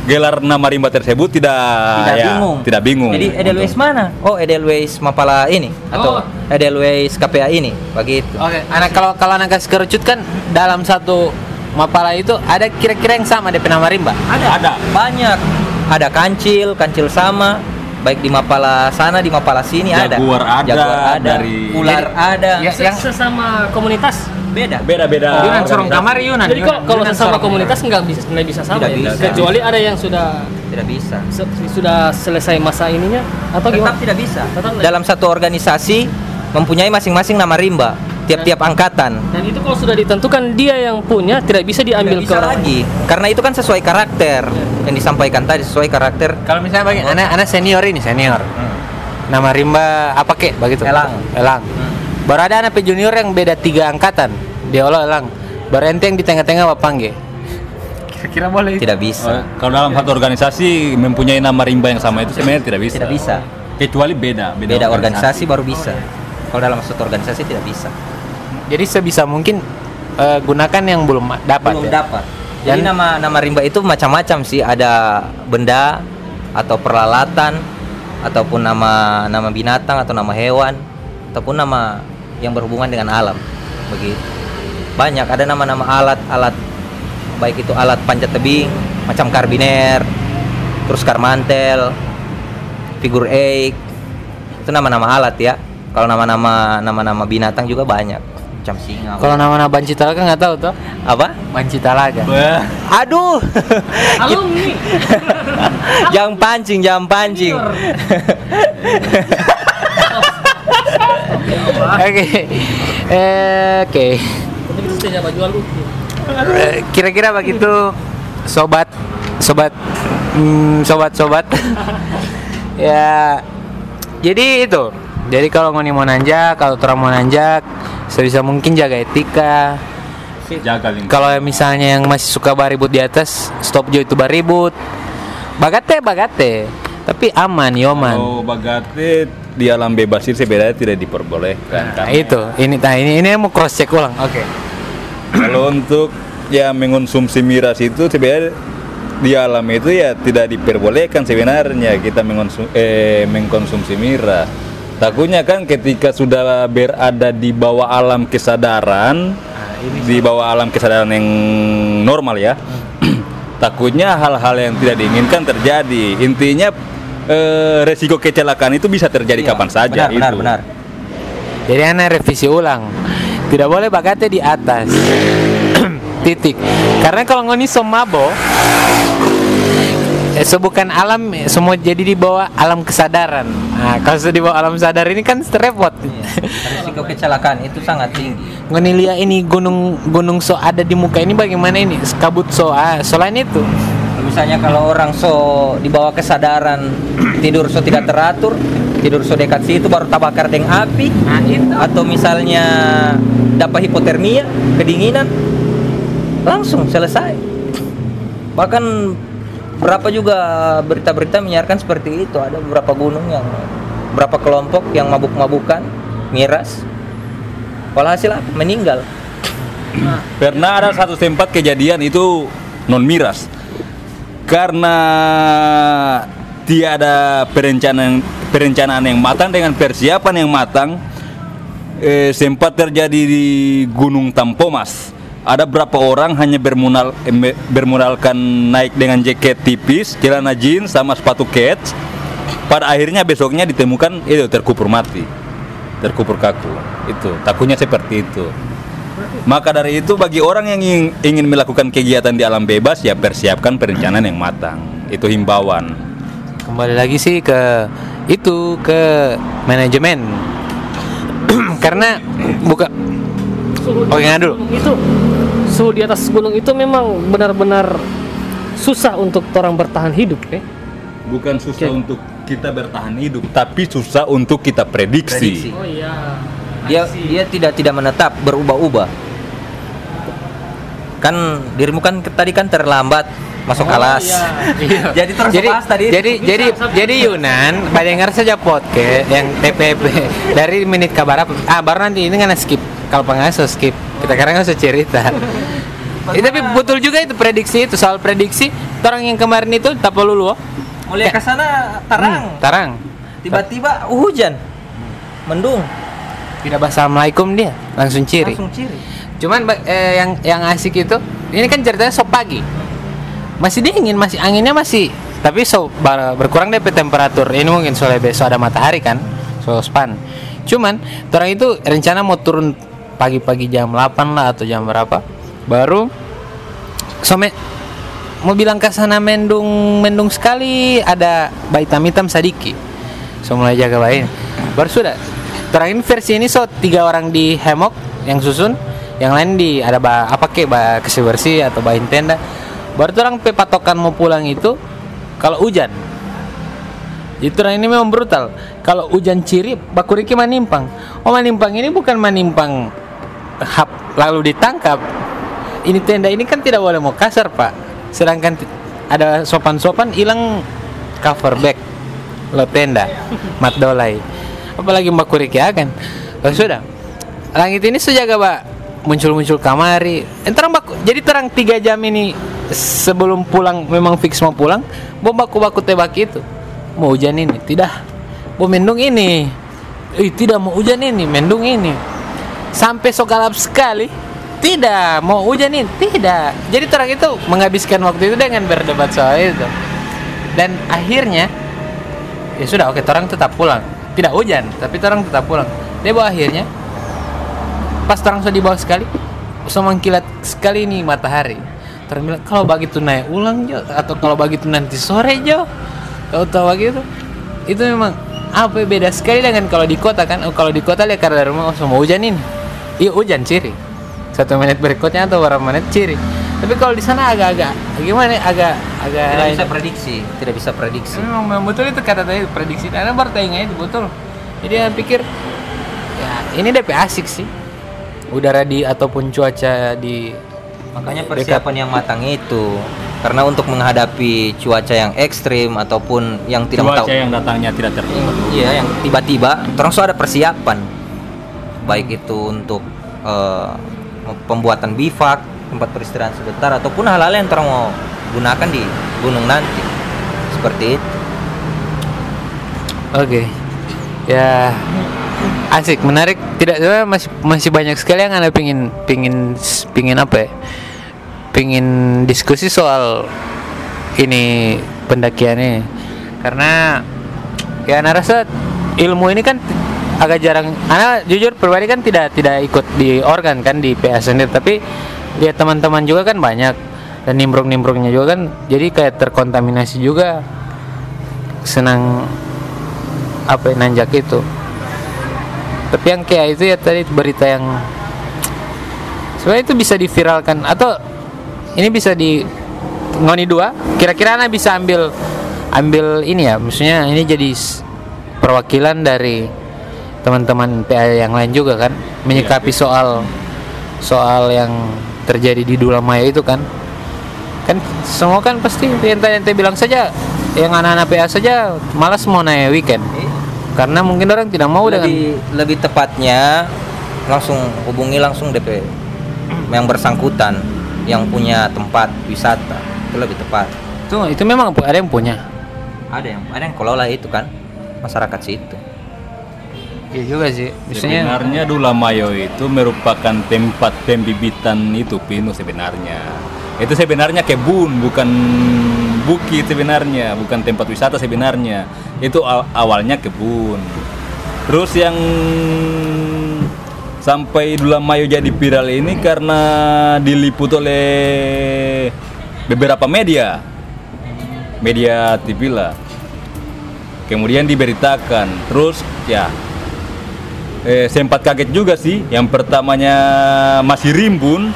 gelar nama rimba tersebut tidak Tidak ya, bingung. Tidak bingung. Jadi Edelweiss mana? Oh, Edelweiss Mapala ini atau Oh. Edelweiss KPA ini, begitu. Oke, anak kalau kalau anak kasih kerucut kan dalam satu mapala itu ada kira-kira yang sama DP nama rimba. Ada, ada. Banyak. Ada kancil, kancil sama, baik di Mapala sana, di Mapala sini ada. Jaguar ada, Jaguar ada, dari- ular ada. Ya, yang- sesama komunitas Beda. Beda-beda. Yunan sorong kamar Yunan. jadi kalau Yunan, kalau sesama komunitas nggak bisa nggak bisa sama Tidak ya? bisa. kecuali ada yang sudah Tidak bisa. se- sudah selesai masa ininya atau Tetap gimana tidak bisa. Tetap tidak. Dalam satu organisasi mempunyai masing-masing nama rimba tiap-tiap angkatan. dan itu kalau sudah ditentukan dia yang punya tidak bisa diambil Tidak ke bisa orang lagi karena itu kan sesuai karakter yang disampaikan tadi sesuai karakter Kalau misalnya bagi anak anak senior ini senior. Nama rimba apa kek begitu? Elang. Elang. Baru ada anak junior yang beda tiga angkatan. Dia olah elang. Baru ente yang di tengah-tengah apa panggil? Kira-kira boleh. tidak Oh, bisa. Kalau dalam satu organisasi mempunyai nama rimba yang sama itu sebenarnya tidak bisa. Tidak bisa. Kecuali beda, Beda organisasi baru bisa. Kalau dalam satu organisasi tidak bisa. Jadi sebisa mungkin eh, gunakan yang belum dapat. Belum ya? dapat. Jadi Dan- nama nama rimba itu macam-macam sih. Ada benda atau peralatan ataupun nama nama binatang atau nama hewan ataupun nama yang berhubungan dengan alam. Begitu. Banyak ada nama-nama alat-alat baik itu alat panjat tebing macam karbiner, terus karmantel, figur eight. Itu nama-nama alat ya. Kalau nama-nama nama-nama binatang juga banyak. Macam singa. Kalau nama-nama Banci Talaga nggak tahu tuh. apa? Banci Talaga. Wah, Aduh. *laughs* alumni *laughs* jangan pancing, jangan pancing. *laughs* Oke. Eh, Oke. Kira-kira begitu sobat sobat hmm, sobat-sobat. ya. Jadi itu. Jadi kalau ngoni mau nanjak, kalau orang mau nanjak, sebisa mungkin jaga etika. jaga lingkungan. Kalau misalnya yang masih suka baribut di atas, stop jo itu baribut. Bagate, bagate. Tapi aman, yoman. Kalau bagate di alam bebas itu sebenarnya tidak diperbolehkan. Nah, itu. Ini nah ini ini mau cross check ulang. Oke. Kalau untuk ya mengonsumsi miras itu sebenarnya di alam itu ya tidak diperbolehkan sebenarnya kita mengonsum, eh, mengkonsumsi miras. Takutnya kan ketika sudah berada di bawah alam kesadaran, di bawah alam kesadaran yang normal ya, *clears throat* takutnya hal-hal yang tidak diinginkan terjadi. Intinya eh, resiko kecelakaan itu bisa terjadi Iya, kapan saja. Benar, benar, itu. benar. Jadi anda revisi ulang. Tidak boleh bagate di atas. *clears throat* Titik. Karena kalau ngoni somabo eh, so bukan alam eh, semua jadi di bawah alam kesadaran. Nah, kalau sudah di bawah alam sadar ini kan repot. Risiko kecelakaan itu sangat tinggi. ngoni lihat ini gunung gunung so ada di muka ini bagaimana ini? Kabut so ah, selain itu. Misalnya kalau orang so di bawah kesadaran tidur so tidak teratur, tidur so dekat situ baru tabakar dengan api, atau misalnya dapat hipotermia, kedinginan, langsung selesai. Bahkan berapa juga berita-berita menyiarkan seperti itu. Ada beberapa gunung yang berapa kelompok yang mabuk-mabukan, miras, walhasil apa? meninggal. Pernah ada satu tempat kejadian itu non miras karena tiada perencanaan perencanaan yang matang dengan persiapan yang matang eh, sempat terjadi di Gunung Tampomas. Ada berapa orang hanya bermunal eh, bermodalkan naik dengan jaket tipis, celana jeans sama sepatu kets. Pada akhirnya besoknya ditemukan itu terkubur mati, terkubur kaku. Itu takutnya seperti itu. Maka dari itu bagi orang yang ingin, ingin melakukan kegiatan di alam bebas ya persiapkan perencanaan yang matang. Itu himbauan. Kembali lagi sih ke itu ke manajemen. *clears throat* Karena buka nggak atas dulu. itu suhu di atas gunung itu memang benar-benar susah untuk orang bertahan hidup ya Bukan susah Oke. untuk kita bertahan hidup, tapi susah untuk kita prediksi. Prediksi. oh iya dia dia tidak tidak menetap berubah-ubah kan dirimu kan tadi kan terlambat masuk Oh, kelas iya. *laughs* jadi terus jadi tadi jadi Bisa, jadi bisa. jadi Yunan badengar saja podcast yang TPP dari menit kabar apa ah baru nanti ini kan skip kalau pengaso skip kita sekarang nggak usah cerita Eh, tapi betul juga itu prediksi itu. Soal prediksi orang yang kemarin itu tak perlu lu mulai ke sana tarang. Tarang. Tiba-tiba hujan. Mendung. Tidak bahasa assalamualaikum dia. Langsung ciri. Langsung ciri. Cuman eh, yang yang asik itu ini kan ceritanya sop pagi. Masih dingin masih anginnya masih tapi so berkurang DP temperatur. Ini mungkin soalnya besok ada matahari kan so span. Cuman orang itu rencana mau turun pagi-pagi jam 8 lah atau jam berapa baru some mau bilang ke sana mendung mendung sekali ada bayi hitam sadiki. So mulai jaga bayi baru sudah. Terakhir versi ini so tiga orang di hemok yang susun yang lain di ada ba, apa kek ba kasih bersih atau bahin tenda. Baru orang pe patokan mau pulang itu kalau hujan. Itu orang ini memang brutal. Kalau hujan ciri bakuriki manimpang. Oh manimpang ini bukan manimpang hap lalu ditangkap ini tenda ini kan tidak boleh mau kasar pak. Sedangkan ada sopan-sopan hilang cover back lo tenda *laughs* mat dolai. Apalagi mbak kuriki akan oh, sudah. Langit ini sejaga pak. Muncul-muncul kamari. Entar baku jadi terang tiga jam ini sebelum pulang memang fix mau pulang mau baku-baku tebak itu. Mau hujan ini? Tidak. Mau mendung ini? Ih, tidak mau hujan ini mendung ini. Sampai sokalap sekali tidak mau hujan ini tidak. Jadi terang itu menghabiskan waktu itu dengan berdebat soal itu. Dan akhirnya ya sudah oke orang tetap pulang. Tidak hujan tapi orang tetap pulang. Dia bawa akhirnya pas terang sudah di bawah sekali sudah mengkilat sekali nih matahari. Terang bilang kalau begitu naik ulang Jo atau kalau begitu nanti sore Jo? Kau tahu begitu itu memang apa ya, beda sekali dengan kalau di kota kan. Kalau di kota lihat karena rumah oh, semua hujan ini iya hujan ciri satu menit berikutnya atau beberapa menit ciri tapi kalau di sana agak-agak gimana ya, agak agak Tidak lain. bisa prediksi, tidak bisa prediksi. Memang, memang betul itu kata tadi prediksi karena baru tanya itu betul. Jadi saya pikir ya ini DP asik sih. Udara di ataupun cuaca di Makanya dekat- persiapan yang matang itu karena untuk menghadapi cuaca yang ekstrim ataupun yang tidak Cuaca tahu yang datangnya tidak tertentu. Iya, yang tiba-tiba terus ada persiapan. Baik itu untuk eh, pembuatan bivak, tempat peristirahatan sebentar ataupun hal-hal yang terang mau gunakan di gunung nanti. Seperti itu. Oke. Ya asik, menarik. Tidak sebenarnya masih masih banyak sekali yang anda pingin pingin pingin apa ya? Pingin diskusi soal ini pendakiannya. Karena ya anda ilmu ini kan agak jarang. Anda jujur pribadi kan tidak tidak ikut di organ kan di PA sendiri, tapi lihat teman-teman juga kan banyak. Dan nimbrung-nimbrungnya juga kan jadi kayak terkontaminasi juga. Senang apa ya, nanjak itu. Tapi yang kayak itu ya tadi berita yang sebenarnya itu bisa diviralkan. Atau ini bisa di ngoni dua. Kira-kira anda bisa ambil ambil ini ya. Maksudnya ini jadi perwakilan dari teman-teman PA yang lain juga kan menyikapi soal soal yang terjadi di Dulamaya itu kan. Kan semua kan pasti ente-ente bilang saja yang anak-anak PA saja malas mau naik weekend. Karena mungkin orang tidak mau dengan lebih lebih tepatnya langsung hubungi langsung DP yang bersangkutan yang punya tempat wisata itu lebih tepat. itu itu memang ada yang punya. Ada yang ada yang kelola itu kan masyarakat situ. Iya juga sih maksudnya Sebenarnya Dulamayo itu merupakan tempat pembibitan itu pinus sebenarnya. Itu sebenarnya kebun, bukan bukit sebenarnya, bukan tempat wisata sebenarnya. Itu aw- awalnya kebun. Terus yang sampai Dulamayo jadi viral ini karena diliput oleh beberapa media. Media TV lah. Kemudian diberitakan. Terus ya eh, sempat kaget juga sih. Yang pertamanya masih rimbun,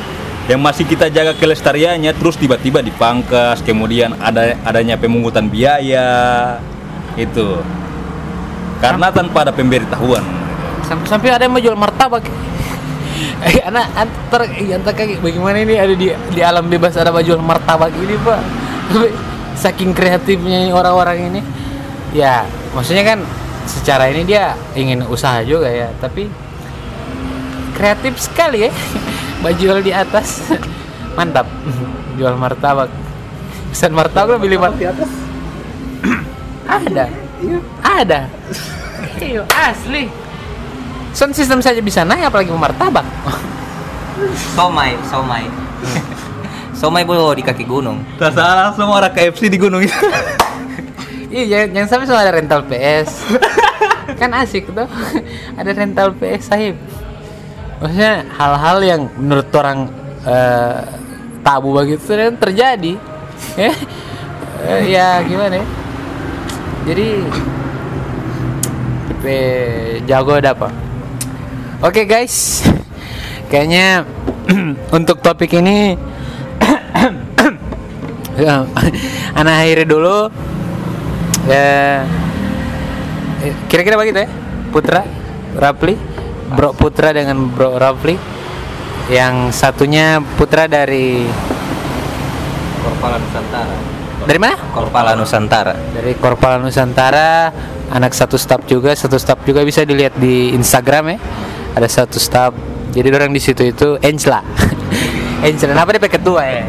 yang masih kita jaga kelestariannya, terus tiba-tiba dipangkas. Kemudian ada adanya pemungutan biaya, itu karena tanpa ada pemberitahuan. Sampai, sampai ada yang mau jual martabak *laughs* Eh, anak antar antar kaki bagaimana ini ada di di alam bebas ada jual martabak ini pak *laughs* saking kreatifnya orang-orang ini ya maksudnya kan secara ini dia ingin usaha juga ya tapi kreatif sekali ya. *laughs* Baju di atas. *laughs* Mantap. *laughs* Jual martabak. Pesan martabak beli martabak *clears throat* ada. Ada. Iya, asli. Sound system saja bisa naik apalagi martabak. Somai, somai. somai boh di kaki gunung. Tak salah semua orang KFC di gunung itu. Iya jangan, jangan sampai semua ada rental PS. *laughs* Kan asik tuh. Ada rental PS sahib maksudnya hal-hal yang menurut orang eh, tabu begitu terjadi. Ya Eh, ya gimana ya? Jadi tipe jago ada apa? Oke guys. Kayaknya *clears throat* untuk topik ini *clears throat* Ya, *laughs* anak akhiri dulu ya eh, kira-kira begitu ya Putra Rapli Bro Putra dengan Bro Rapli yang satunya Putra dari Korpala Nusantara. dari mana Korpala Nusantara. dari Korpala Nusantara anak satu staf juga satu staf juga bisa dilihat di Instagram ya ada satu staf Jadi orang di situ itu Encla. *laughs* Encla, kenapa dia ketua ya?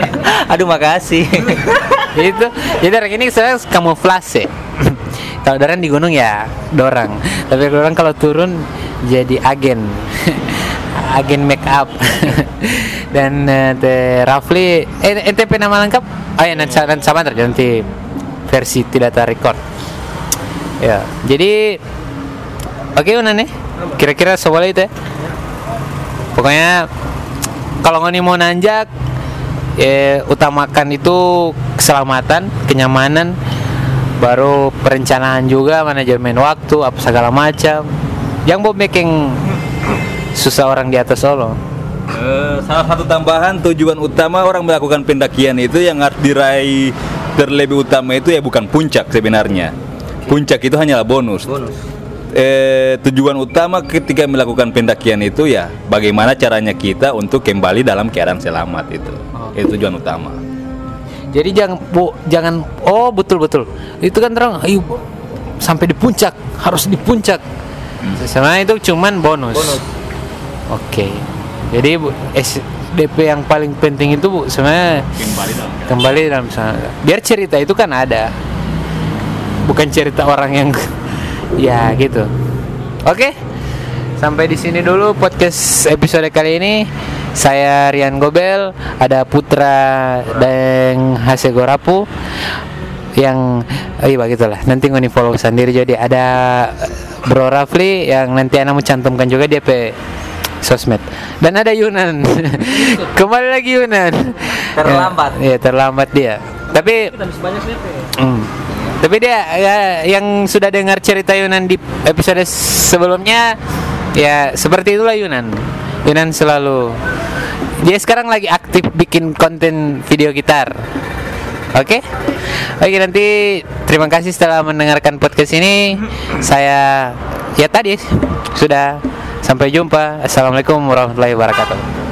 *laughs* Aduh makasih. *laughs* itu jadi orang ini saya kamuflase. *laughs* Kalau dorang di gunung ya dorang. Tapi dorang kalau turun jadi agen. *laughs* Agen make up. *laughs* Dan eh, teh Rafli eh ente nama lengkap? Oh ya nanti nanti sama nanti versi tidak terrecord. Ya jadi oke Una nih kira-kira soalnya itu ya? Pokoknya kalau ngoni mau nanjak eh, utamakan itu keselamatan, kenyamanan, baru perencanaan juga, manajemen waktu, apa segala macam. Yang mau making susah orang di atas Solo. Eh, salah satu tambahan tujuan utama orang melakukan pendakian itu yang harus diraih terlebih utama itu ya bukan puncak sebenarnya. Puncak itu hanyalah bonus. Bonus. Eh, tujuan utama ketika melakukan pendakian itu ya bagaimana caranya kita untuk kembali dalam keadaan selamat itu. Itu tujuan utama. Jadi jangan bu, jangan oh betul betul. Itu kan terang ayo sampai di puncak, harus di puncak. Sebenarnya itu cuman bonus. Bonus. Oke. Jadi bu, SDP yang paling penting itu bu sebenarnya Kembali dalam kembali dalam sana. Biar cerita itu kan ada. Bukan cerita orang yang *laughs* ya gitu. Oke. Sampai di sini dulu podcast episode kali ini. Saya Rian Gobel, ada Putra dan Hase Gorapu yang oh iya begitulah. Nanti ngoni follow sendiri jadi ada Bro Rafli yang nanti anak mau cantumkan juga dia pe sosmed dan ada Yunan *laughs* kembali lagi Yunan Terlambat. ya, ya terlambat dia tapi. Hmm. Tapi dia ya, yang sudah dengar cerita Yunan di episode sebelumnya ya seperti itulah Yunan. Yunan selalu dia sekarang lagi aktif bikin konten video gitar. Oke? Oke nanti terima kasih setelah mendengarkan podcast ini. Saya ya tadi sudah sampai jumpa. Assalamualaikum warahmatullahi wabarakatuh.